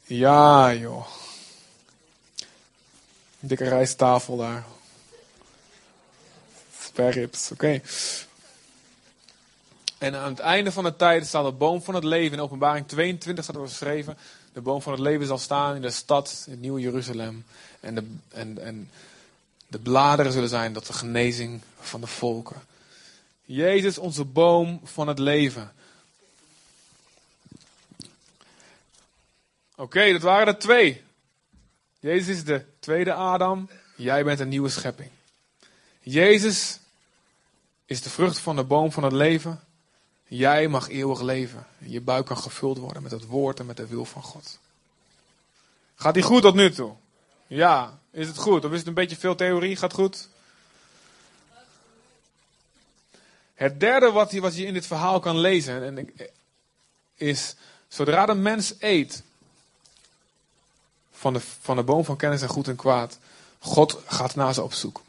Ja. Joh. Dikke rijsttafel daar. Sperrips, oké. En aan het einde van de tijd staat de boom van het leven. In openbaring 22 staat er geschreven. De boom van het leven zal staan in de stad, in het nieuwe Jeruzalem. En de, en, en de bladeren zullen zijn tot de genezing van de volken. Jezus, onze boom van het leven. Oké, dat waren er twee. Jezus is de tweede Adam. Jij bent een nieuwe schepping. Jezus is de vrucht van de boom van het leven. Jij mag eeuwig leven. Je buik kan gevuld worden met het woord en met de wil van God. Gaat die goed tot nu toe? Ja, is het goed? Of is het een beetje veel theorie? Gaat goed? Het derde wat je, wat je in dit verhaal kan lezen en is, zodra de mens eet van de, van de boom van kennis en goed en kwaad, God gaat naar ze op zoek.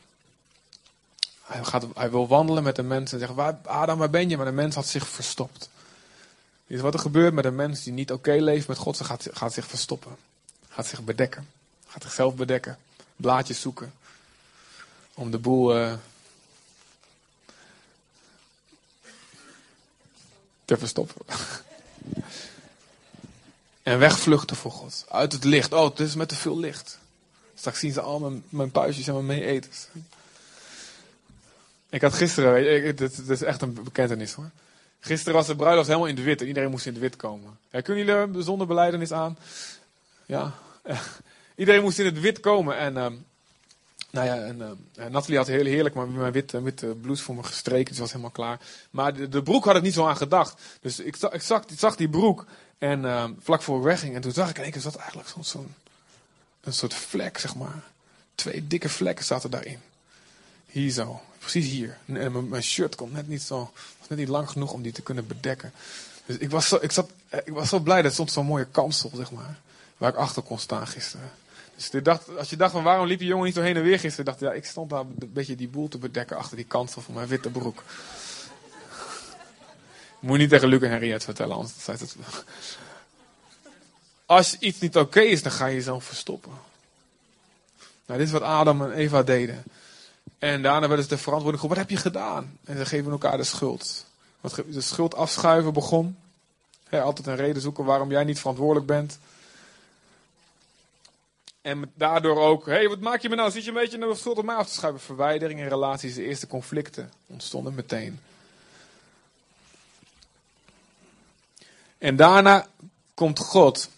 Hij, gaat, hij wil wandelen met de mens en zeggen, waar, Adam, waar ben je? Maar de mens had zich verstopt. Dit is wat er gebeurt met een mens die niet oké leeft met God. Ze gaat, gaat zich verstoppen. Gaat zich bedekken. Gaat zichzelf bedekken. Blaadjes zoeken. Om de boel eh, te verstoppen. en wegvluchten voor God. Uit het licht. Oh, het is met te veel licht. Straks zien ze al mijn, mijn puistjes en mijn mee-eters. Ik had gisteren, dit, is echt een bekentenis hoor. Gisteren was de bruiloft helemaal in de wit en iedereen moest in de wit komen. Kunnen jullie de zonderbeleidenis aan? Ja. iedereen moest in het wit komen en, ehm, nou ja, en, ehm, Nathalie had heel heerlijk maar mijn witte, witte blouse voor me gestreken, dus was helemaal klaar. Maar de, de broek had ik niet zo aan gedacht. Dus ik, zag- ik, zag, die broek en ehm, vlak voor ik wegging en toen zag ik in één keer eigenlijk zo'n zo'n een soort vlek, zeg maar. Twee dikke vlekken zaten daarin. Hier zo, precies hier. En mijn, shirt kon net niet zo, was net niet lang genoeg om die te kunnen bedekken. Dus ik was zo, ik zat, eh, ik was zo blij, dat stond zo'n mooie kansel, zeg maar. Waar ik achter kon staan gisteren. Dus ik dacht, als je dacht van waarom liep die jongen niet zo heen en weer gisteren, dacht ik, ja, ik stond daar een beetje die boel te bedekken achter die kansel van mijn witte broek. Moet je niet tegen Luc en Henriette vertellen, anders zei het. Als iets niet oké is, dan ga je jezelf verstoppen. Nou, dit is wat Adam en Eva deden. En daarna werden ze de verantwoording geroepen, wat heb je gedaan? En ze geven elkaar de schuld. Wat de schuld afschuiven begon. Altijd een reden zoeken waarom jij niet verantwoordelijk bent. En daardoor ook, hé, hey, wat maak je me nou? Zit je een beetje de schuld op mij af te schuiven? Verwijdering in relaties, de eerste conflicten ontstonden meteen. En daarna komt God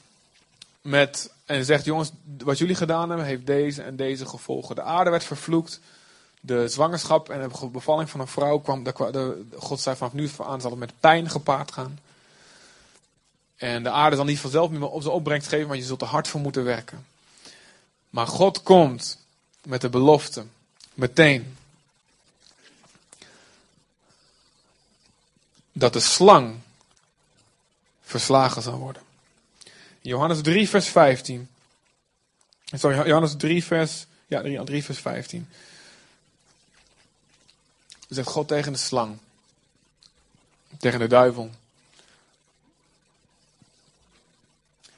met, en zegt, jongens, wat jullie gedaan hebben, heeft deze en deze gevolgen. De aarde werd vervloekt. De zwangerschap en de bevalling van een vrouw kwam, God zei vanaf nu aan zal het met pijn gepaard gaan. En de aarde zal niet vanzelf meer op zijn opbrengst geven, maar je zult er hard voor moeten werken. Maar God komt met de belofte, meteen, dat de slang verslagen zal worden. Johannes 3, vers 15. Sorry, Johannes 3, vers, ja, 3, 3 vers 15. Zegt God tegen de slang. Tegen de duivel.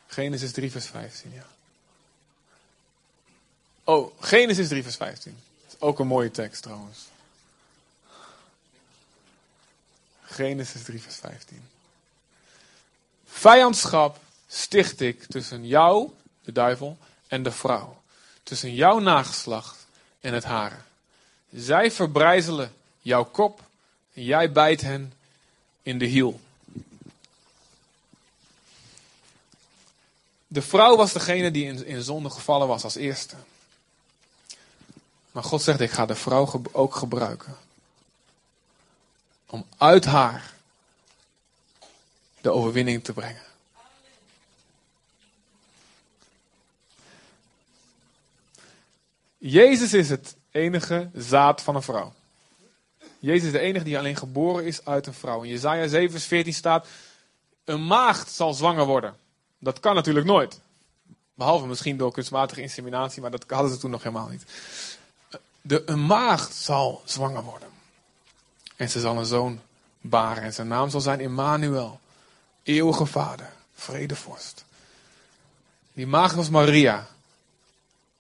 Genesis 3, vers 15, ja. Oh, Genesis 3, vers 15. Dat is ook een mooie tekst trouwens. Genesis 3, vers 15. Vijandschap sticht ik tussen jou, de duivel, en de vrouw. Tussen jouw nageslacht en het hare. Zij verbrijzelen jouw kop en jij bijt hen in de hiel. De vrouw was degene die in, in zonde gevallen was als eerste. Maar God zegt, ik ga de vrouw ook gebruiken. Om uit haar de overwinning te brengen. Jezus is het enige zaad van een vrouw. Jezus is de enige die alleen geboren is uit een vrouw. In Jezaja 7 vers 14 staat, een maagd zal zwanger worden. Dat kan natuurlijk nooit. Behalve misschien door kunstmatige inseminatie, maar dat hadden ze toen nog helemaal niet. De, een maagd zal zwanger worden. En ze zal een zoon baren. En zijn naam zal zijn Immanuel. Eeuwige vader. Vredevorst. Die maagd was Maria.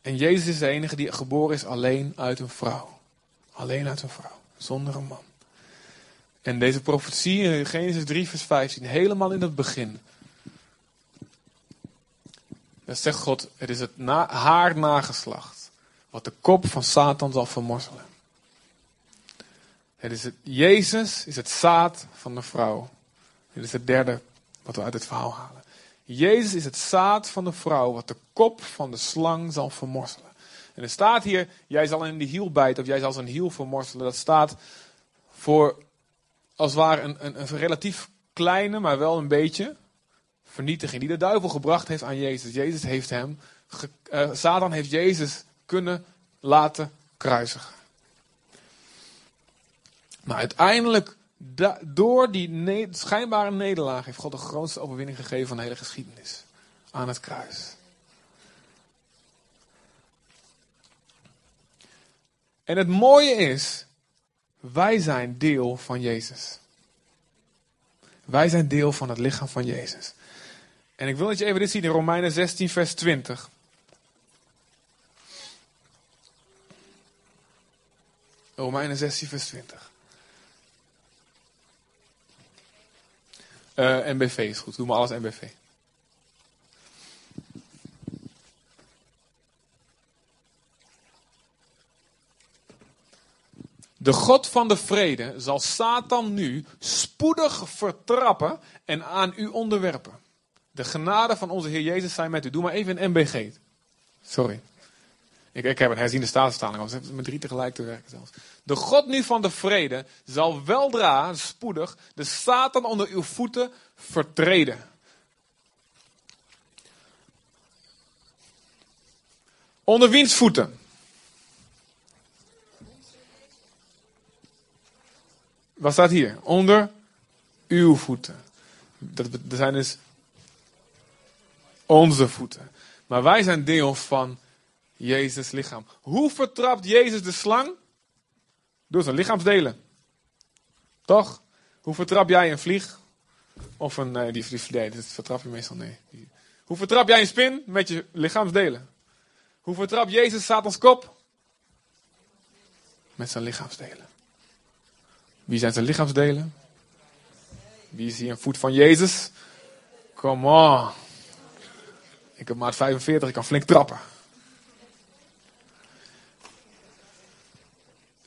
En Jezus is de enige die geboren is alleen uit een vrouw. Alleen uit een vrouw. Zonder een man. En deze profetie in Genesis 3 vers 15. Helemaal in het begin. Dan zegt God, het is het na, haar nageslacht. Wat de kop van Satan zal vermorzelen. Het is het, Jezus is het zaad van de vrouw. Dit is het derde wat we uit het verhaal halen. Jezus is het zaad van de vrouw, wat de kop van de slang zal vermorzelen. En er staat hier, jij zal in de hiel bijten, of jij zal zijn hiel vermorzelen. Dat staat voor, als het ware, een, een, een relatief kleine, maar wel een beetje vernietiging. Die de duivel gebracht heeft aan Jezus. Jezus heeft hem, ge, uh, Satan heeft Jezus kunnen laten kruisigen. Maar uiteindelijk, door die schijnbare nederlaag, heeft God de grootste overwinning gegeven van de hele geschiedenis. Aan het kruis. En het mooie is, wij zijn deel van Jezus. Wij zijn deel van het lichaam van Jezus. En ik wil dat je even dit ziet in Romeinen 16, vers 20. Romeinen 16, vers 20. Uh, NBV is goed, doe maar alles NBV. De God van de vrede zal Satan nu spoedig vertrappen en aan u onderwerpen. De genade van onze Heer Jezus zijn met u. Doe maar even een MBG. Sorry. Ik, ik heb een herziende staatsvertaling. Ik heb met drie tegelijk te werken zelfs. De God nu van de vrede zal weldra, spoedig, de Satan onder uw voeten vertreden. Onder wiens voeten? Wat staat hier? Onder uw voeten. Dat, zijn dus onze voeten. Maar wij zijn deel van Jezus' lichaam. Hoe vertrapt Jezus de slang? Door zijn lichaamsdelen. Toch? Hoe vertrap jij een vlieg? Of een, nee, die, die, nee, dat vertrap je meestal, nee. Hoe vertrap jij een spin? Met je lichaamsdelen. Hoe vertrap Jezus Satans kop? Met zijn lichaamsdelen. Wie zijn zijn lichaamsdelen? Wie is hier een voet van Jezus? Come on. Ik heb maat 45, ik kan flink trappen.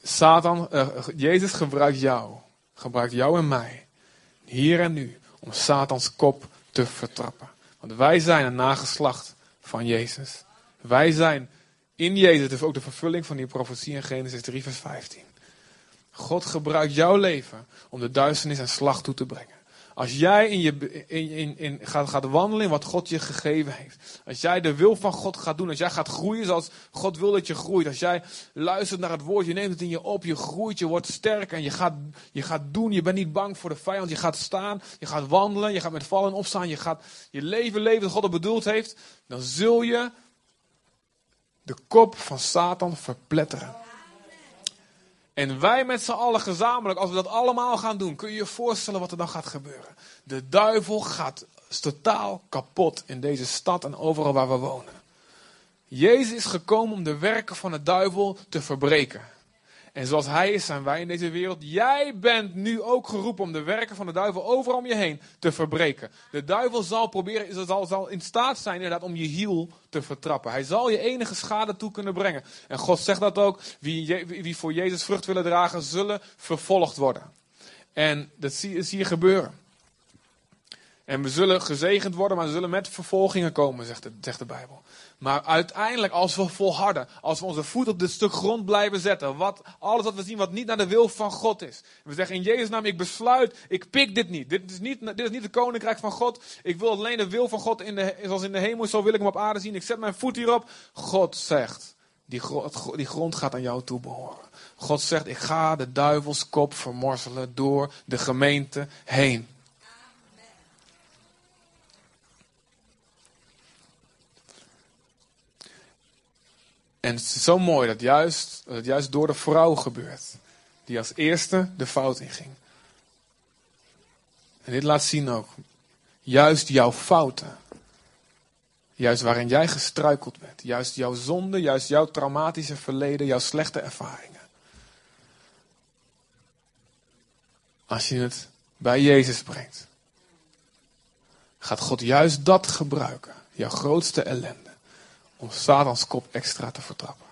Satan, uh, Jezus gebruikt jou, gebruikt jou en mij, hier en nu, om Satans kop te vertrappen. Want wij zijn een nageslacht van Jezus. Wij zijn in Jezus, dus ook de vervulling van die profetie in Genesis 3, vers 15. God gebruikt jouw leven om de duisternis en slag toe te brengen. Als jij in je, in, in, gaat, gaat wandelen in wat God je gegeven heeft. Als jij de wil van God gaat doen. Als jij gaat groeien zoals God wil dat je groeit. Als jij luistert naar het woord. Je neemt het in je op. Je groeit. Je wordt sterk. En je gaat, je gaat doen. Je bent niet bang voor de vijand. Je gaat staan. Je gaat wandelen. Je gaat met vallen opstaan. Je gaat je leven leven dat God het bedoeld heeft. Dan zul je de kop van Satan verpletteren. En wij met z'n allen gezamenlijk, als we dat allemaal gaan doen, kun je je voorstellen wat er dan gaat gebeuren. De duivel gaat totaal kapot in deze stad en overal waar we wonen. Jezus is gekomen om de werken van de duivel te verbreken. En zoals hij is, zijn wij in deze wereld. Jij bent nu ook geroepen om de werken van de duivel overal om je heen te verbreken. De duivel zal proberen, zal, zal in staat zijn inderdaad om je hiel te vertrappen. Hij zal je enige schade toe kunnen brengen. En God zegt dat ook. Wie, wie voor Jezus vrucht willen dragen, zullen vervolgd worden. En dat zie, zie je gebeuren. En we zullen gezegend worden, maar we zullen met vervolgingen komen, zegt de, zegt de Bijbel. Maar uiteindelijk, als we volharden, als we onze voet op dit stuk grond blijven zetten, wat, alles wat we zien wat niet naar de wil van God is. We zeggen in Jezus' naam, ik besluit, ik pik dit niet. Dit is niet, dit is niet het koninkrijk van God. Ik wil alleen de wil van God, in de, zoals in de hemel, zo wil ik hem op aarde zien. Ik zet mijn voet hierop. God zegt, die, die grond gaat aan jou toe behoren. God zegt, ik ga de duivels kop vermorzelen door de gemeente heen. En het is zo mooi dat, juist, dat het juist door de vrouw gebeurt. Die als eerste de fout inging. En dit laat zien ook. Juist jouw fouten. Juist waarin jij gestruikeld bent. Juist jouw zonde, juist jouw traumatische verleden, jouw slechte ervaringen. Als je het bij Jezus brengt. Gaat God juist dat gebruiken. Jouw grootste ellende. Om Satans kop extra te vertrappen.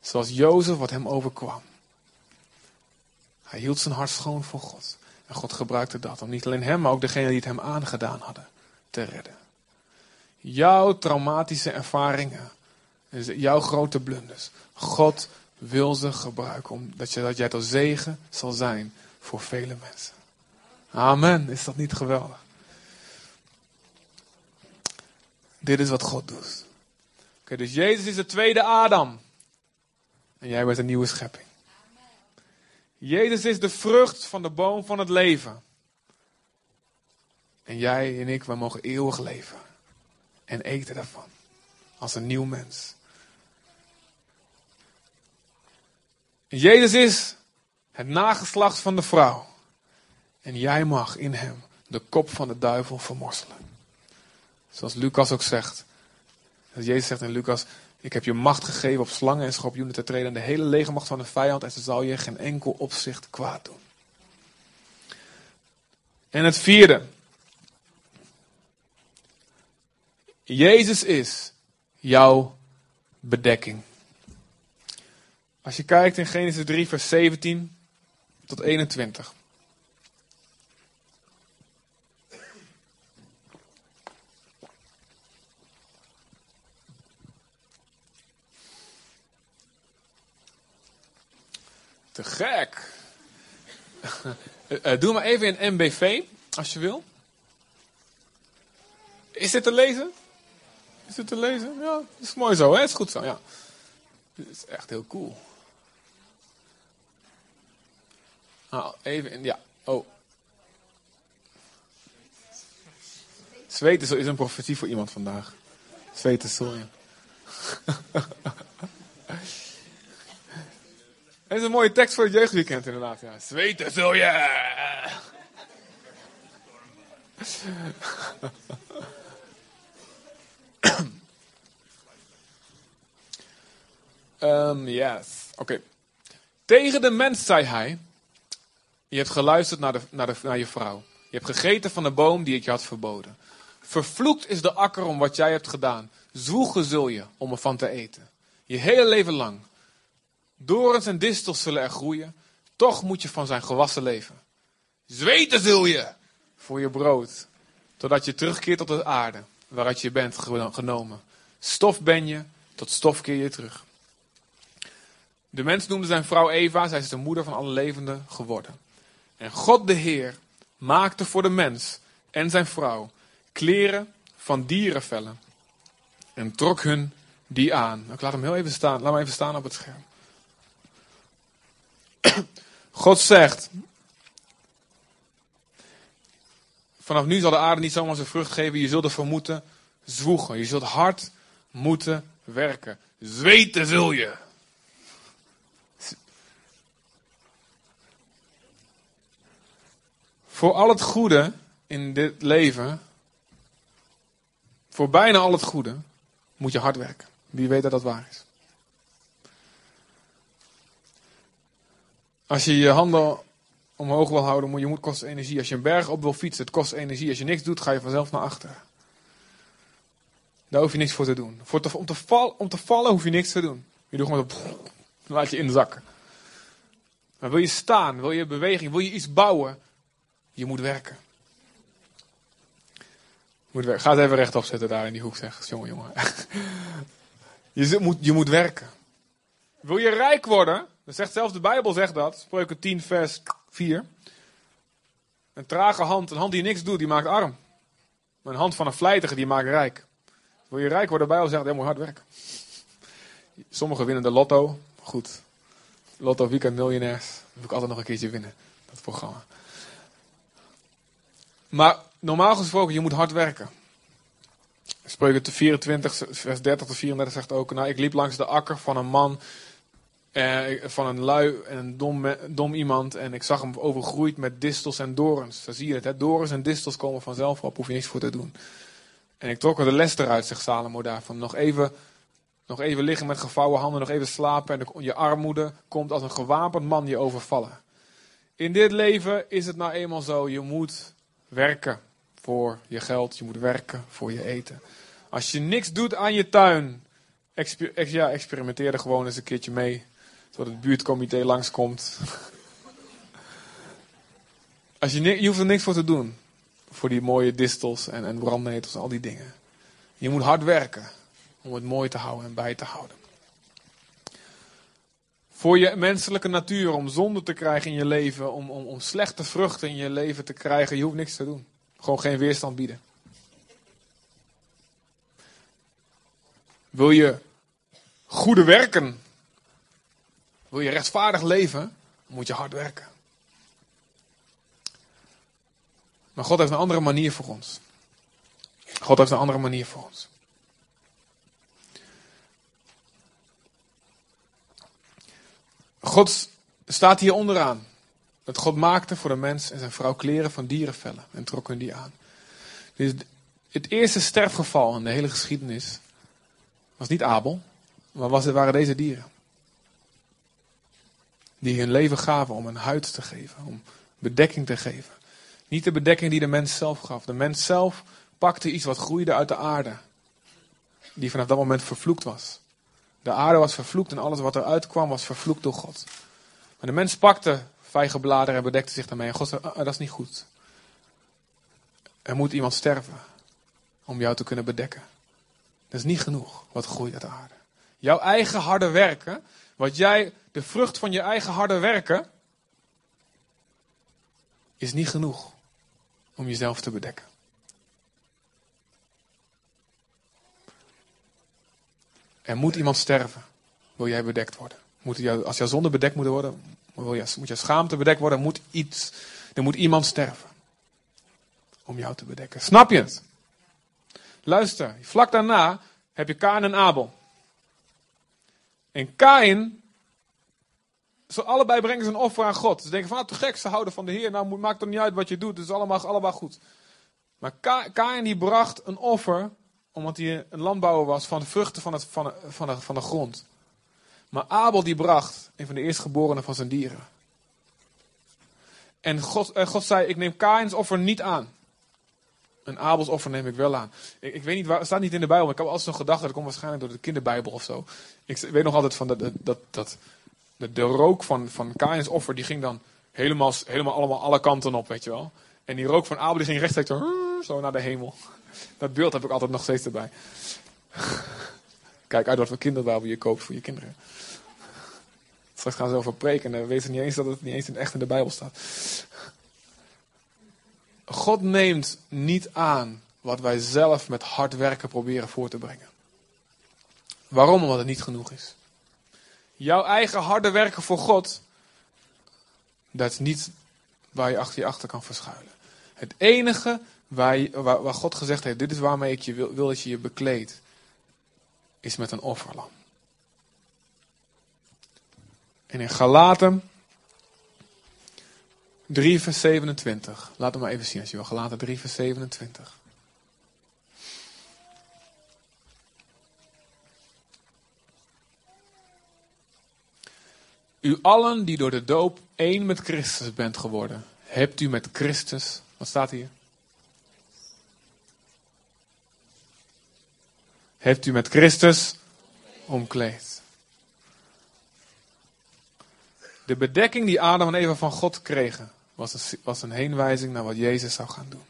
Zoals Jozef wat hem overkwam. Hij hield zijn hart schoon voor God. En God gebruikte dat om niet alleen hem, maar ook degene die het hem aangedaan hadden, te redden. Jouw traumatische ervaringen, jouw grote blunders. God wil ze gebruiken, omdat je, dat jij tot zegen zal zijn voor vele mensen. Amen, is dat niet geweldig? Dit is wat God doet. Oké, dus Jezus is de tweede Adam. En jij bent een nieuwe schepping. Jezus is de vrucht van de boom van het leven. En jij en ik, wij mogen eeuwig leven. En eten daarvan. Als een nieuw mens. Jezus is het nageslacht van de vrouw. En jij mag in hem de kop van de duivel vermorselen. Zoals Lucas ook zegt. Jezus zegt in Lucas, ik heb je macht gegeven op slangen en schorpioenen te treden. En de hele legermacht van de vijand. En ze zal je geen enkel opzicht kwaad doen. En het vierde. Jezus is jouw bedekking. Als je kijkt in Genesis 3, vers 17 tot 21. Te gek. Uh, doe maar even in MBV, als je wil. Is dit te lezen? Is dit te lezen? Ja, is mooi zo, hè? Is goed zo, ja. Dit is echt heel cool. Nou, even in, ja. Oh. Zweten is een profetie voor iemand vandaag. Zweten, sorry. Dat is een mooie tekst voor het jeugdweekend inderdaad. Zweten zul je. um, yes. Oké. Tegen de mens zei hij: Je hebt geluisterd naar, de, naar, de, naar je vrouw. Je hebt gegeten van de boom die ik je had verboden. Vervloekt is de akker om wat jij hebt gedaan. Zwoegen zul je om ervan te eten. Je hele leven lang. Dorens en distels zullen er groeien. Toch moet je van zijn gewassen leven. Zweten zul je voor je brood. Totdat je terugkeert tot de aarde waaruit je bent genomen. Stof ben je, tot stof keer je terug. De mens noemde zijn vrouw Eva, zij is de moeder van alle levenden geworden. En God de Heer maakte voor de mens en zijn vrouw kleren van dierenvellen. En trok hun die aan. Ik laat hem heel even staan. Laat hem even staan op het scherm. God zegt, vanaf nu zal de aarde niet zomaar zijn vrucht geven. Je zult ervoor moeten zwoegen. Je zult hard moeten werken. Zweten zul je. Voor al het goede in dit leven, voor bijna al het goede, moet je hard werken. Wie weet dat dat waar is. Als je je handen omhoog wil houden, moet je moet kost energie. Als je een berg op wil fietsen, het kost energie. Als je niks doet, ga je vanzelf naar achteren. Daar hoef je niks voor te doen. Voor te, om, te om te vallen hoef je niks te doen. Je doet gewoon zo, laat je inzakken. Maar wil je staan, wil je beweging, wil je iets bouwen, je moet werken. Moet. Ga het even rechtop zetten daar in die hoek, zeg. Jongen, jongen. Je moet, je moet werken. Wil je rijk worden, dat zegt zelfs de Bijbel zegt dat. Spreuken 10 vers 4. Een trage hand, een hand die niks doet, die maakt arm. Maar een hand van een vlijtige, die maakt rijk. Wil je rijk worden, de Bijbel zegt, moet hard werken. Sommigen winnen de lotto. Goed. Lotto Weekend Miljonairs. Dat wil ik altijd nog een keertje winnen. Dat programma. Maar normaal gesproken, je moet hard werken. Spreuken 24, vers 30 tot 34 zegt ook: Nou, ik liep langs de akker van een man, eh, van een lui en een dom, dom iemand. En ik zag hem overgroeid met distels en dorens. Daar zie je het, hè? dorens en distels komen vanzelf op, hoef je niks voor te doen. En ik trok er de les eruit, zegt Salomo daarvan. Nog even, nog even liggen met gevouwen handen, nog even slapen. En je armoede komt als een gewapend man je overvallen. In dit leven is het nou eenmaal zo, je moet werken voor je geld, je moet werken voor je eten. Als je niks doet aan je tuin, ja, experimenteer er gewoon eens een keertje mee. Zodat het buurtcomité langskomt. Als je, je hoeft er niks voor te doen. Voor die mooie distels en, en brandnetels en al die dingen. Je moet hard werken om het mooi te houden en bij te houden. Voor je menselijke natuur, om zonde te krijgen in je leven, om, om, om slechte vruchten in je leven te krijgen, je hoeft niks te doen. Gewoon geen weerstand bieden. Wil je goede werken? Wil je rechtvaardig leven? Moet je hard werken. Maar God heeft een andere manier voor ons. God heeft een andere manier voor ons. God staat hier onderaan. Dat God maakte voor de mens en zijn vrouw kleren van dierenvellen en trok hun die aan. Dus het eerste sterfgeval in de hele geschiedenis was niet Abel, maar was, waren deze dieren. Die hun leven gaven om een huid te geven, om bedekking te geven. Niet de bedekking die de mens zelf gaf. De mens zelf pakte iets wat groeide uit de aarde, die vanaf dat moment vervloekt was. De aarde was vervloekt en alles wat eruit kwam was vervloekt door God. Maar de mens pakte vijgenbladeren en bedekte zich daarmee. En God zei, "Ah, dat is niet goed. Er moet iemand sterven om jou te kunnen bedekken. Dat is niet genoeg wat groeit uit de aarde. Jouw eigen harde werken, wat jij, de vrucht van je eigen harde werken, is niet genoeg om jezelf te bedekken. Er moet iemand sterven, wil jij bedekt worden. Moet jou, als jouw zonde bedekt moet worden, wil je, moet jouw schaamte bedekt worden, moet iets, er moet iemand sterven. Om jou te bedekken. Snap je het? Luister, vlak daarna heb je Kain en Abel. En Kain, ze allebei brengen ze een offer aan God. Ze denken van, ah, te gek, ze houden van de Heer. Nou, maakt het niet uit wat je doet, het is allemaal, allemaal goed. Maar Ka- Kain die bracht een offer, omdat hij een landbouwer was, van de vruchten van, het, van, de, van, de, van de grond. Maar Abel die bracht een van de eerstgeborenen van zijn dieren. En God, God zei, ik neem Kains offer niet aan. Een Abels offer neem ik wel aan. Ik, ik weet niet waar, het staat niet in de Bijbel, maar ik heb altijd zo'n gedachte, dat komt waarschijnlijk door de kinderbijbel of zo. Ik weet nog altijd van dat, dat, dat, de, de rook van, van Kains offer, die ging dan helemaal, helemaal allemaal alle kanten op, weet je wel. En die rook van Abel, die ging rechtstreeks zo, naar de hemel. Dat beeld heb ik altijd nog steeds erbij. Kijk uit wat voor kinderbijbel je koopt voor je kinderen. Straks gaan ze over preken en weten ze niet eens dat het niet eens echt in de Bijbel staat. God neemt niet aan wat wij zelf met hard werken proberen voor te brengen. Waarom? Omdat het niet genoeg is. Jouw eigen harde werken voor God, dat is niet waar je achter je achter kan verschuilen. Het enige waar, waar God gezegd heeft, dit is waarmee ik je wil, wil dat je je bekleedt, is met een offerlam. En in Galaten 3 vers 27. Laat hem maar even zien als je wil. Galaten 3 vers 27. U allen die door de doop één met Christus bent geworden, hebt u met Christus, wat staat hier? Hebt u met Christus omkleed. De bedekking die Adam en Eva van God kregen, was een, was een heenwijzing naar wat Jezus zou gaan doen.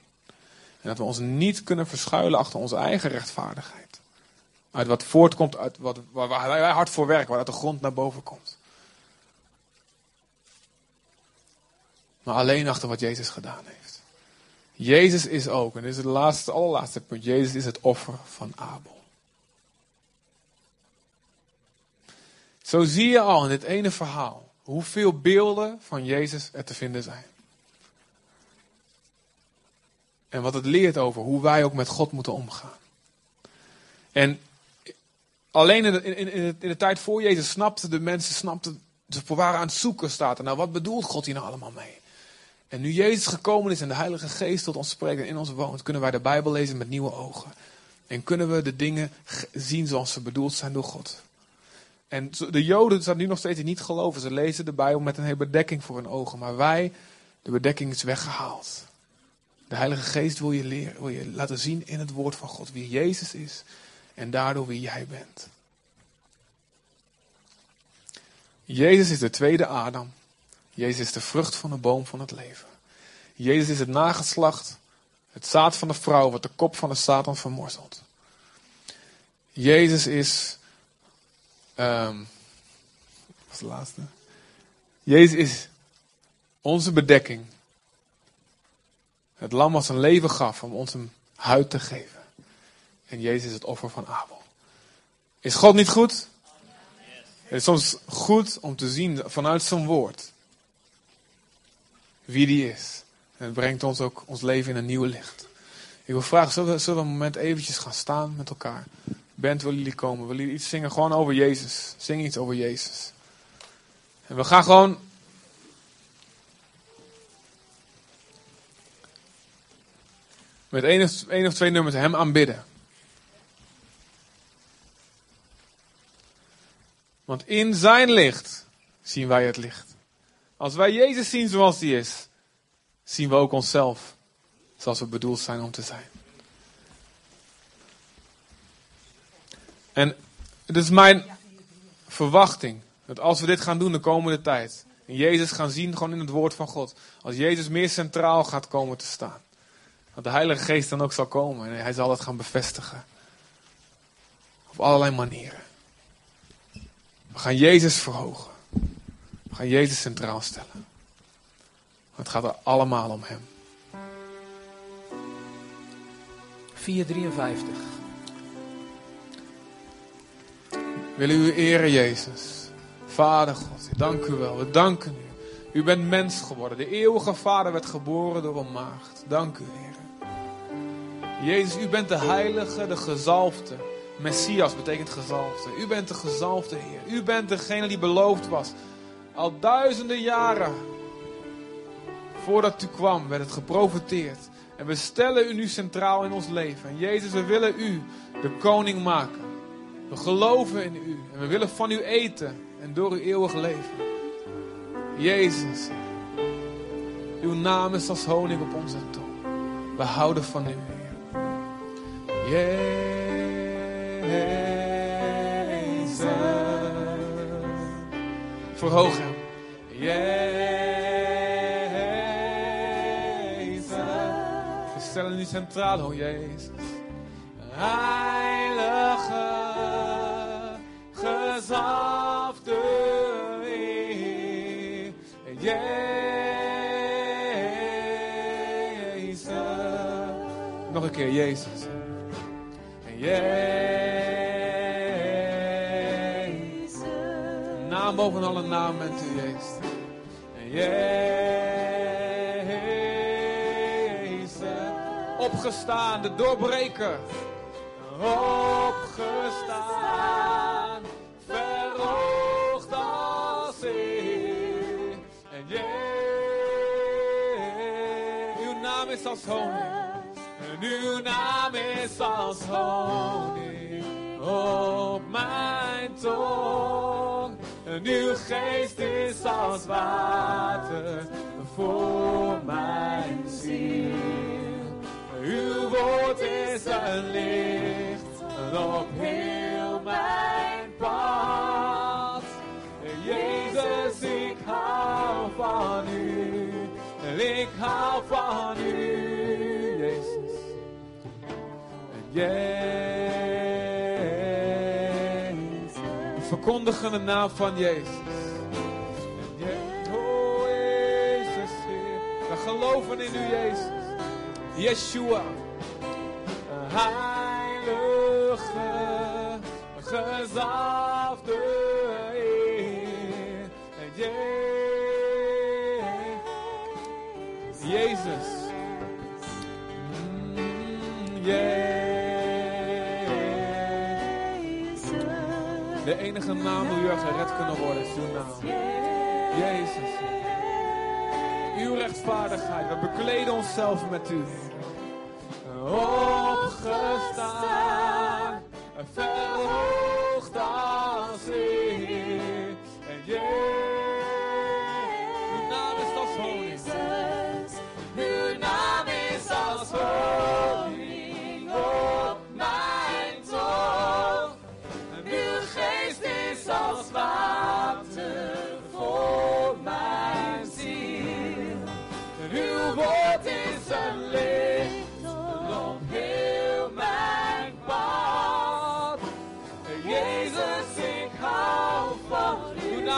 En dat we ons niet kunnen verschuilen achter onze eigen rechtvaardigheid. Uit wat voortkomt uit wat, waar wij hard voor werken, waar uit de grond naar boven komt. Maar alleen achter wat Jezus gedaan heeft. Jezus is ook, en dit is het laatste, allerlaatste punt, Jezus is het offer van Abel. Zo zie je al in dit ene verhaal hoeveel beelden van Jezus er te vinden zijn. En wat het leert over hoe wij ook met God moeten omgaan. En alleen in de, in, in, de tijd voor Jezus snapten de mensen, snapten, ze waren aan het zoeken, staat er. Nou, wat bedoelt God hier nou allemaal mee? En nu Jezus gekomen is en de Heilige Geest tot ons spreekt en in ons woont, kunnen wij de Bijbel lezen met nieuwe ogen. En kunnen we de dingen zien zoals ze bedoeld zijn door God. En de Joden zijn nu nog steeds niet geloven. Ze lezen de Bijbel met een hele bedekking voor hun ogen. Maar wij, de bedekking is weggehaald. De Heilige Geest wil je, leren, wil je laten zien in het woord van God wie Jezus is. En daardoor wie jij bent. Jezus is de tweede Adam. Jezus is de vrucht van de boom van het leven. Jezus is het nageslacht, het zaad van de vrouw, wat de kop van de Satan vermorzelt. Jezus is. de laatste? Jezus is onze bedekking. Het lam wat zijn leven gaf om ons een huid te geven. En Jezus is het offer van Abel. Is God niet goed? Het is soms goed om te zien vanuit zijn woord wie die is. En het brengt ons ook ons leven in een nieuwe licht. Ik wil vragen, zullen we, zullen we een moment eventjes gaan staan met elkaar? Bent, willen jullie komen? Willen jullie iets zingen? Gewoon over Jezus. Zing iets over Jezus. En we gaan gewoon... Met één of, twee nummers hem aanbidden. Want in zijn licht zien wij het licht. Als wij Jezus zien zoals hij is, zien we ook onszelf zoals we bedoeld zijn om te zijn. En het is mijn verwachting dat als we dit gaan doen de komende tijd, en Jezus gaan zien gewoon in het woord van God, als Jezus meer centraal gaat komen te staan, dat de Heilige Geest dan ook zal komen en hij zal dat gaan bevestigen. Op allerlei manieren. We gaan Jezus verhogen. We gaan Jezus centraal stellen. Het gaat er allemaal om Hem. 453. Willen u eren, Jezus. Vader God, dank u wel. We danken u. U bent mens geworden. De eeuwige Vader werd geboren door een maagd. Dank u, Heer. Jezus, u bent de heilige, de gezalfde. Messias betekent gezalfde. U bent de gezalfde Heer. U bent degene die beloofd was. Al duizenden jaren voordat u kwam, werd het geprofeteerd. En we stellen u nu centraal in ons leven. En Jezus, we willen u de koning maken. We geloven in u. En we willen van u eten. En door uw eeuwig leven. Jezus, uw naam is als honing op onze tong. We houden van u. Jezus. Verhoog hem. Jezus. We stellen u centraal, oh Jezus. Heilige, gezalfde Heer. Jezus. Nog een keer. Jezus. Naam bent u, Jezus. Jezus. Opgestaan, de doorbreker. Opgestaan, verhoogd als Heer. En Jezus, uw naam is als honing. En uw naam is als honing op mijn tong. Uw geest is als water voor mijn ziel. Uw woord is een licht op heel mijn pad. Jezus, ik hou van u. Ik hou van u, Jezus. Jezus. Verkondigen de naam van Jezus. Oh, Jezus, Heer. We geloven in u, Jezus. Yeshua. Heilige, gezalfde Heer. Jezus. Enige naam hoe we gered kunnen worden is naam. Jezus. Uw rechtvaardigheid. We bekleden onszelf met u. Opgestaan.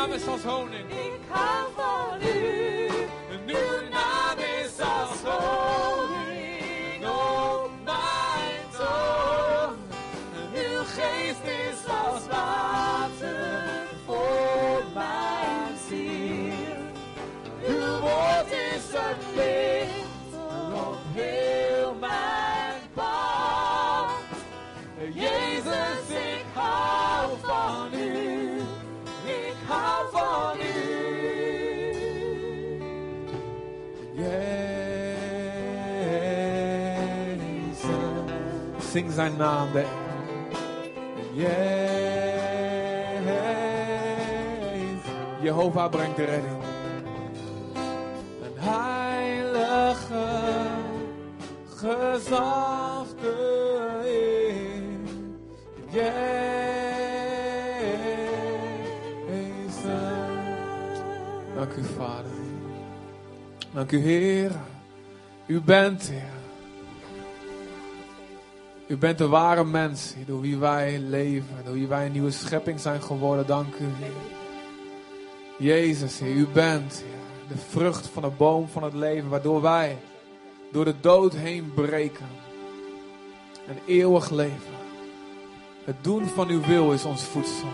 U. Uw naam is als honing. Zing zijn naam. De Jezus. Jehovah brengt de redding. Een heilige, gezalfde Heer. Jezus. Dank u, Vader. Dank u, Heer. U bent. U bent de ware mens, door wie wij leven, door wie wij een nieuwe schepping zijn geworden. Dank u, Heer. Jezus, Heer, u bent, de vrucht van de boom van het leven, waardoor wij door de dood heen breken. Een eeuwig leven. Het doen van uw wil is ons voedsel.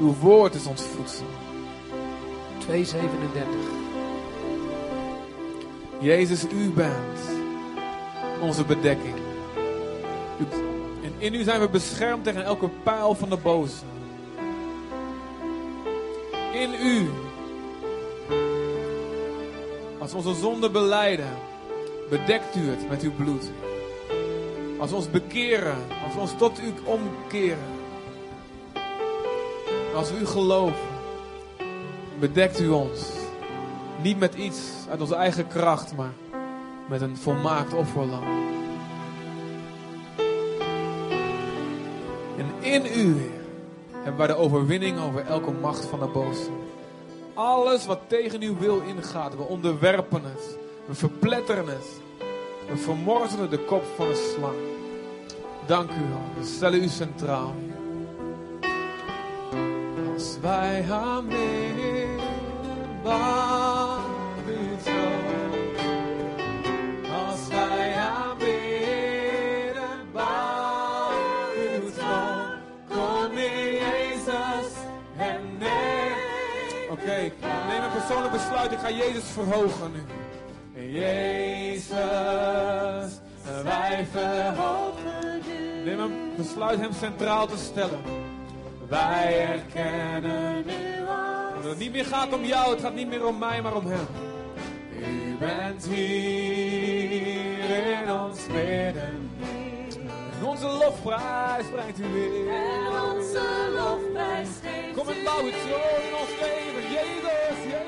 Uw woord is ons voedsel. 237. Jezus, u bent onze bedekking. En in u zijn we beschermd tegen elke pijl van de boze. In u. Als we onze zonde beleiden, bedekt u het met uw bloed. Als we ons bekeren, als we ons tot u omkeren. Als we u geloven, bedekt u ons. Niet met iets uit onze eigen kracht, maar met een volmaakt offerlam. En in u, hebben wij de overwinning over elke macht van de boze. Alles wat tegen uw wil ingaat, we onderwerpen het. We verpletteren het. We vermorzelen de kop van de slang. Dank u, Heer. We stellen u centraal. Als wij aanbidden, persoonlijk besluit. Ik ga Jezus verhogen nu. Jezus, wij verhogen u. Neem een besluit hem centraal te stellen. Wij erkennen u als... Dat het niet meer gaat om jou, het gaat niet meer om mij, maar om hem. U bent hier in ons midden. En onze lofprijs brengt u weer. En onze lofprijs geeft Kom en bouw het zo in ons leven. Jezus, Jezus,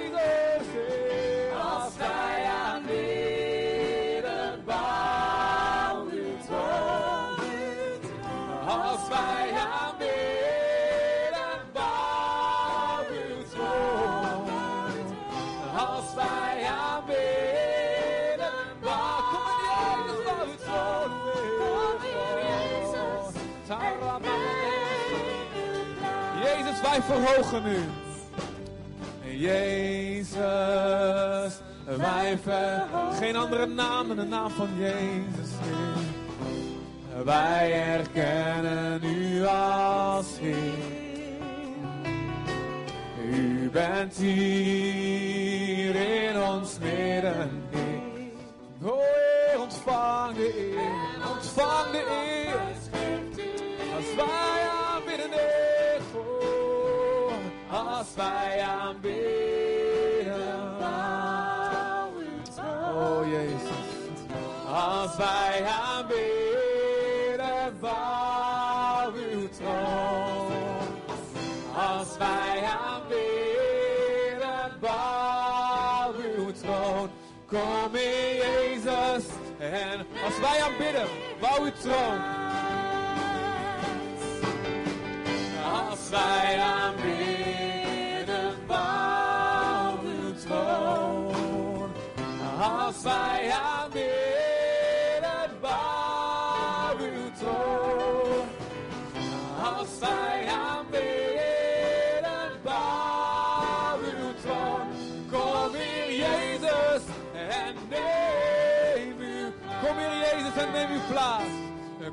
wij verhogen u. Jezus, wij verhogen. Geen andere naam dan de naam van Jezus. Wij erkennen u als Heer. U bent hier in ons midden. Heer. O ontvang de eer, ontvang de eer. Als wij aanbidden, Heer. Oh Jezus. Als wij aanbidden, bouw uw troon. Als wij aanbidden, bouw uw troon. Kom in Jezus. En als wij aanbidden, bouw uw troon. Als wij aanbidden, Als aanbidden, bouw uw troon. Als wij aanbidden, bouw uw troon. Kom hier Jezus en neem u. Kom hier Jezus en neem uw plaats.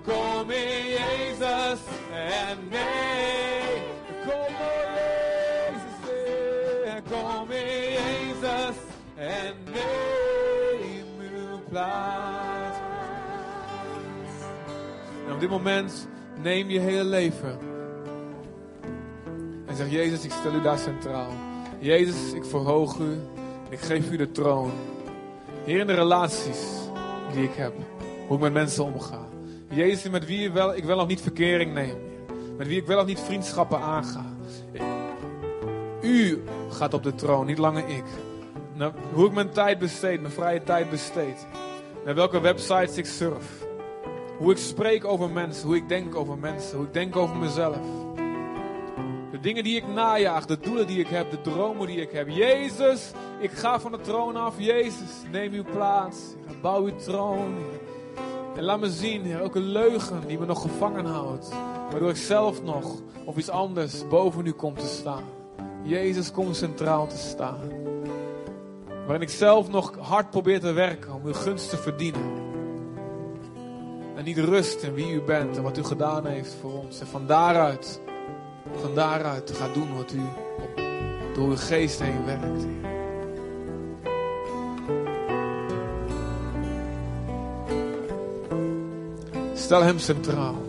Kom in Jezus en neem. Kom oh Jezus, eh, kom in Jezus en neem En op dit moment neem je hele leven. En zeg Jezus, ik stel u daar centraal. Jezus, ik verhoog u. Ik geef u de troon. Heer, in de relaties die ik heb. Hoe ik met mensen omga. Jezus, met wie ik wel, ik of niet verkering neem. Met wie ik wel of niet vriendschappen aanga. U gaat op de troon, niet langer ik. Nou, hoe ik mijn tijd besteed, mijn vrije tijd besteed. Naar welke websites ik surf. Hoe ik spreek over mensen, hoe ik denk over mensen, hoe ik denk over mezelf. De dingen die ik najaag, de doelen die ik heb, de dromen die ik heb. Jezus, ik ga van de troon af. Jezus, neem uw plaats. Bouw uw troon. En laat me zien, Heer, elke leugen die me nog gevangen houdt. Waardoor ik zelf nog of iets anders boven u kom te staan. Jezus, kom centraal te staan. Waarin ik zelf nog hard probeer te werken om uw gunst te verdienen. En niet rust in wie u bent en wat u gedaan heeft voor ons. En van daaruit, van daaruit gaat doen wat u door uw geest heen werkt. Stel hem centraal.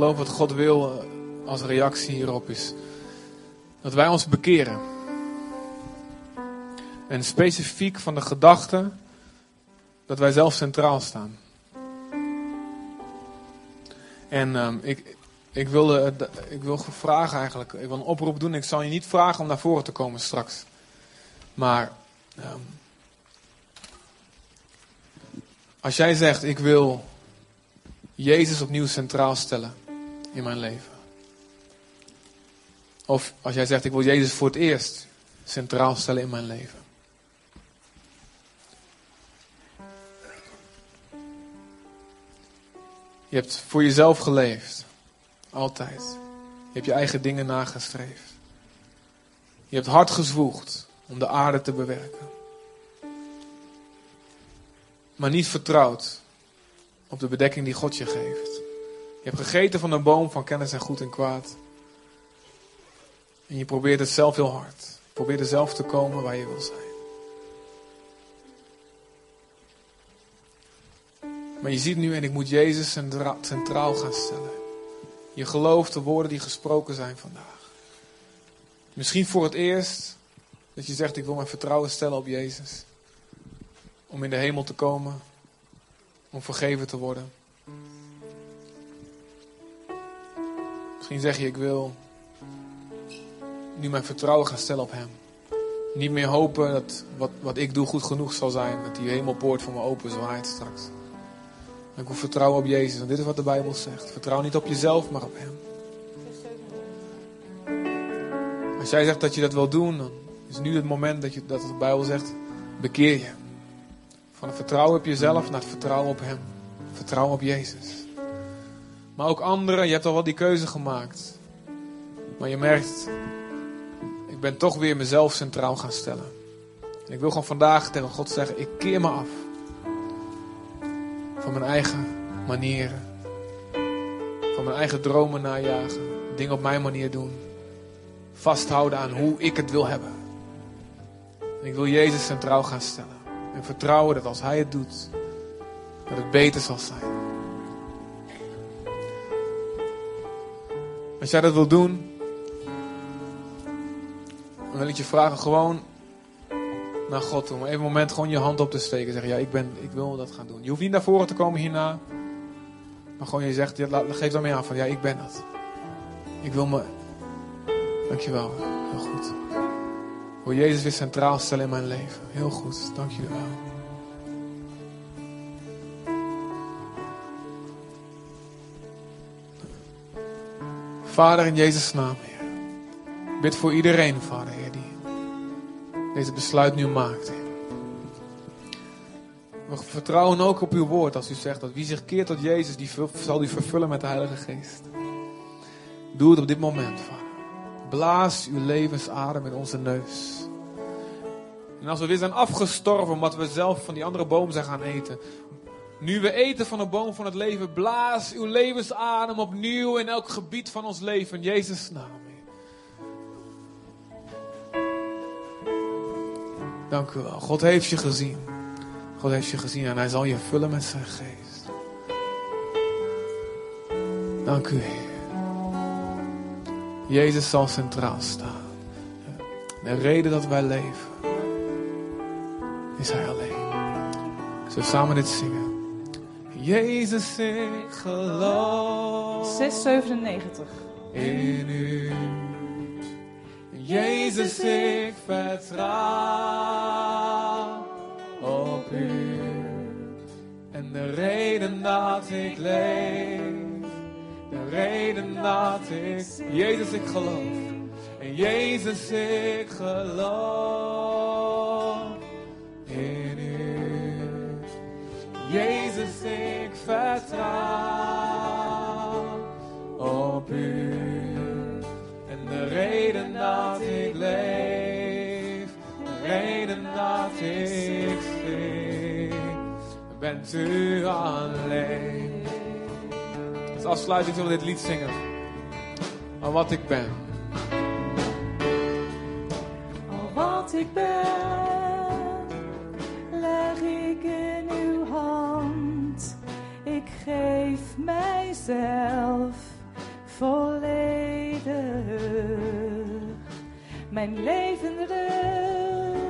Geloof wat God wil eh, als reactie hierop is dat wij ons bekeren. En specifiek van de gedachte dat wij zelf centraal staan. En ehm, ik, ik, wil, eh, ik wil vragen eigenlijk, ik wil een oproep doen. Ik zal je niet vragen om naar voren te komen straks. Maar ehm, als jij zegt, ik wil Jezus opnieuw centraal stellen in mijn leven. Of als jij zegt, ik wil Jezus voor het eerst centraal stellen in mijn leven. Je hebt voor jezelf geleefd. Altijd. Je hebt je eigen dingen nagestreefd. Je hebt hard gezwoegd om de aarde te bewerken. Maar niet vertrouwd op de bedekking die God je geeft. Je hebt gegeten van een boom van kennis en goed en kwaad. En je probeert het zelf heel hard. Je probeert er zelf te komen waar je wil zijn. Maar je ziet nu, en ik moet Jezus centra- centraal gaan stellen. Je gelooft de woorden die gesproken zijn vandaag. Misschien voor het eerst dat je zegt, ik wil mijn vertrouwen stellen op Jezus. Om in de hemel te komen. Om vergeven te worden. Misschien zeg je, ik wil nu mijn vertrouwen gaan stellen op Hem. Niet meer hopen dat wat, wat ik doe goed genoeg zal zijn. Dat die hemelpoort voor me open zwaait straks. Ik wil vertrouwen op Jezus. En dit is wat de Bijbel zegt. Vertrouw niet op jezelf, maar op Hem. Als jij zegt dat je dat wil doen, dan is nu het moment dat, je, dat de Bijbel zegt, bekeer je. Van het vertrouwen op jezelf naar het vertrouwen op Hem. Vertrouwen op Jezus. Maar ook anderen, je hebt al wel die keuze gemaakt. Maar je merkt, ik ben toch weer mezelf centraal gaan stellen. En ik wil gewoon vandaag tegen God zeggen, ik keer me af. Van mijn eigen manieren. Van mijn eigen dromen najagen. Dingen op mijn manier doen. Vasthouden aan hoe ik het wil hebben. En ik wil Jezus centraal gaan stellen. En vertrouwen dat als Hij het doet, dat het beter zal zijn. Als jij dat wil doen, dan wil ik je vragen gewoon naar God toe. Even een moment gewoon je hand op te steken. Zeggen, ja, ik, ben, ik wil dat gaan doen. Je hoeft niet naar voren te komen hierna. Maar gewoon je zegt, ja, geef daarmee aan van, ja, ik ben dat. Ik wil me... Dankjewel, heel goed. Wil Jezus weer centraal stellen in mijn leven. Heel goed, dankjewel. Vader, in Jezus' naam, Heer. Bid voor iedereen, Vader, Heer, die deze besluit nu maakt. We vertrouwen ook op uw woord als u zegt dat wie zich keert tot Jezus, die zal u vervullen met de Heilige Geest. Doe het op dit moment, Vader. Blaas uw levensadem in onze neus. En als we weer zijn afgestorven omdat we zelf van die andere boom zijn gaan eten. Nu we eten van de boom van het leven, blaas uw levensadem opnieuw in elk gebied van ons leven. In Jezus' naam. Dank u wel. God heeft je gezien. God heeft je gezien en hij zal je vullen met zijn geest. Dank u, Heer. Jezus zal centraal staan. De reden dat wij leven is hij alleen. Zullen we samen dit zingen? Jezus, ik geloof 697. in u. Jezus, ik vertrouw op u. En de reden dat ik leef, de reden dat ik, Jezus, ik geloof. En Jezus, ik geloof Jezus, ik vertrouw op u. En de reden dat ik leef, de reden dat ik zing, bent u alleen. Als afsluiting zullen we dit lied zingen. Aan wat ik ben. Al wat ik ben, leg ik in geef mijzelf volledig. Mijn leven rust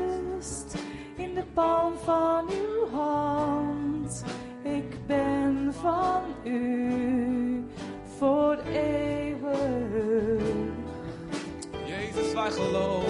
in de palm van uw hand. Ik ben van u voor eeuwig. Jezus, wij geloven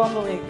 Zo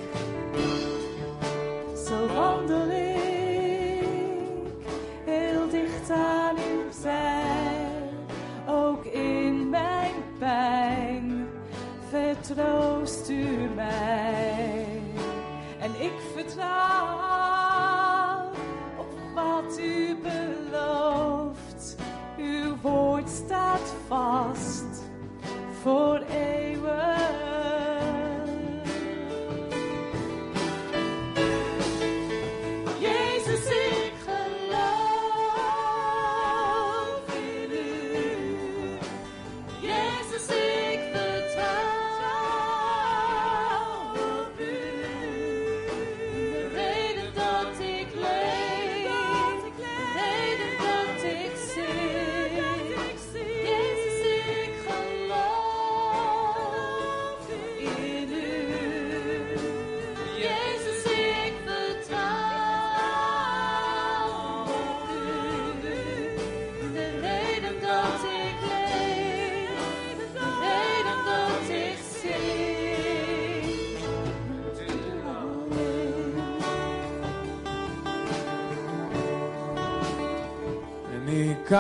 ik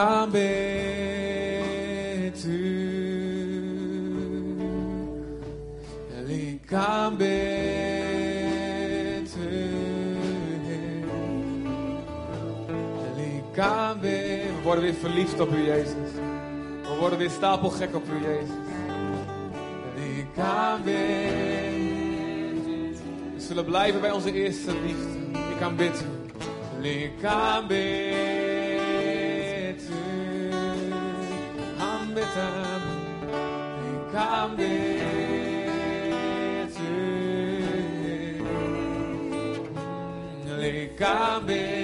kan bid. We worden weer verliefd op u, Jezus. We worden weer stapelgek op u, Jezus. We zullen blijven bij onze eerste liefde. Ik kan bidden. Ik kan Ik. Ik.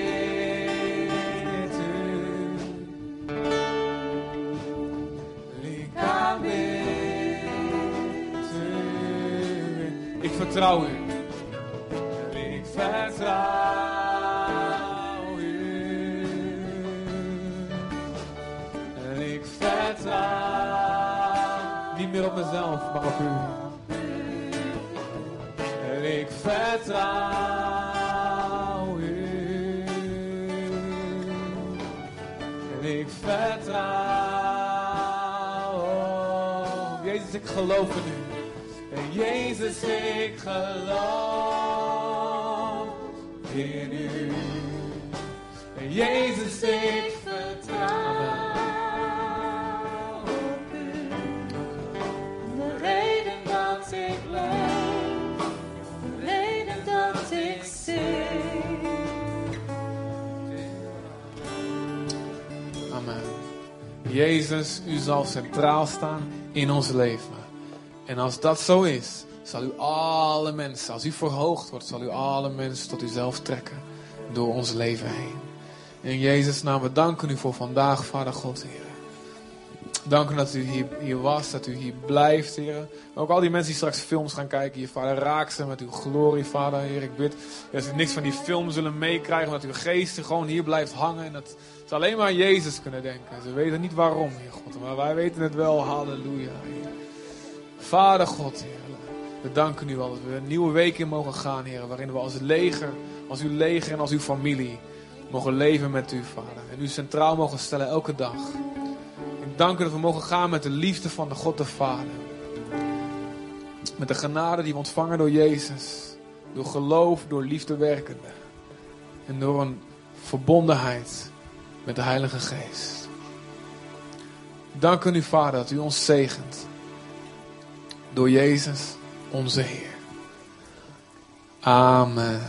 Ik vertrouw u. mezelf, maar u. En ik vertrouw u. En ik vertrouw. Jezus, ik geloof in u. En Jezus, ik geloof in u. En Jezus, ik Jezus, u zal centraal staan in ons leven. En als dat zo is, zal u alle mensen, als u verhoogd wordt, zal u alle mensen tot uzelf trekken door ons leven heen. In Jezus' naam, we danken u voor vandaag, Vader God, Heer. Dank u dat u hier, hier was, dat u hier blijft, Heer. Ook al die mensen die straks films gaan kijken, hier, Vader, raak ze met uw glorie, Vader, Heer. Ik bid dat ze niks van die film zullen meekrijgen, maar dat uw geest gewoon hier blijft hangen. En dat ze alleen maar aan Jezus kunnen denken. Ze weten niet waarom, Heer God, maar wij weten het wel. Halleluja. Vader God, Heer. We danken u wel dat we een nieuwe week in mogen gaan, Heer. Waarin we als leger, als uw leger en als uw familie mogen leven met u, Vader. En u centraal mogen stellen elke dag. Ik dank u dat we mogen gaan met de liefde van de God de Vader. Met de genade die we ontvangen door Jezus. Door geloof, door liefde werkende. En door een verbondenheid met de Heilige Geest. Dank u, Vader, dat u ons zegent. Door Jezus, onze Heer. Amen.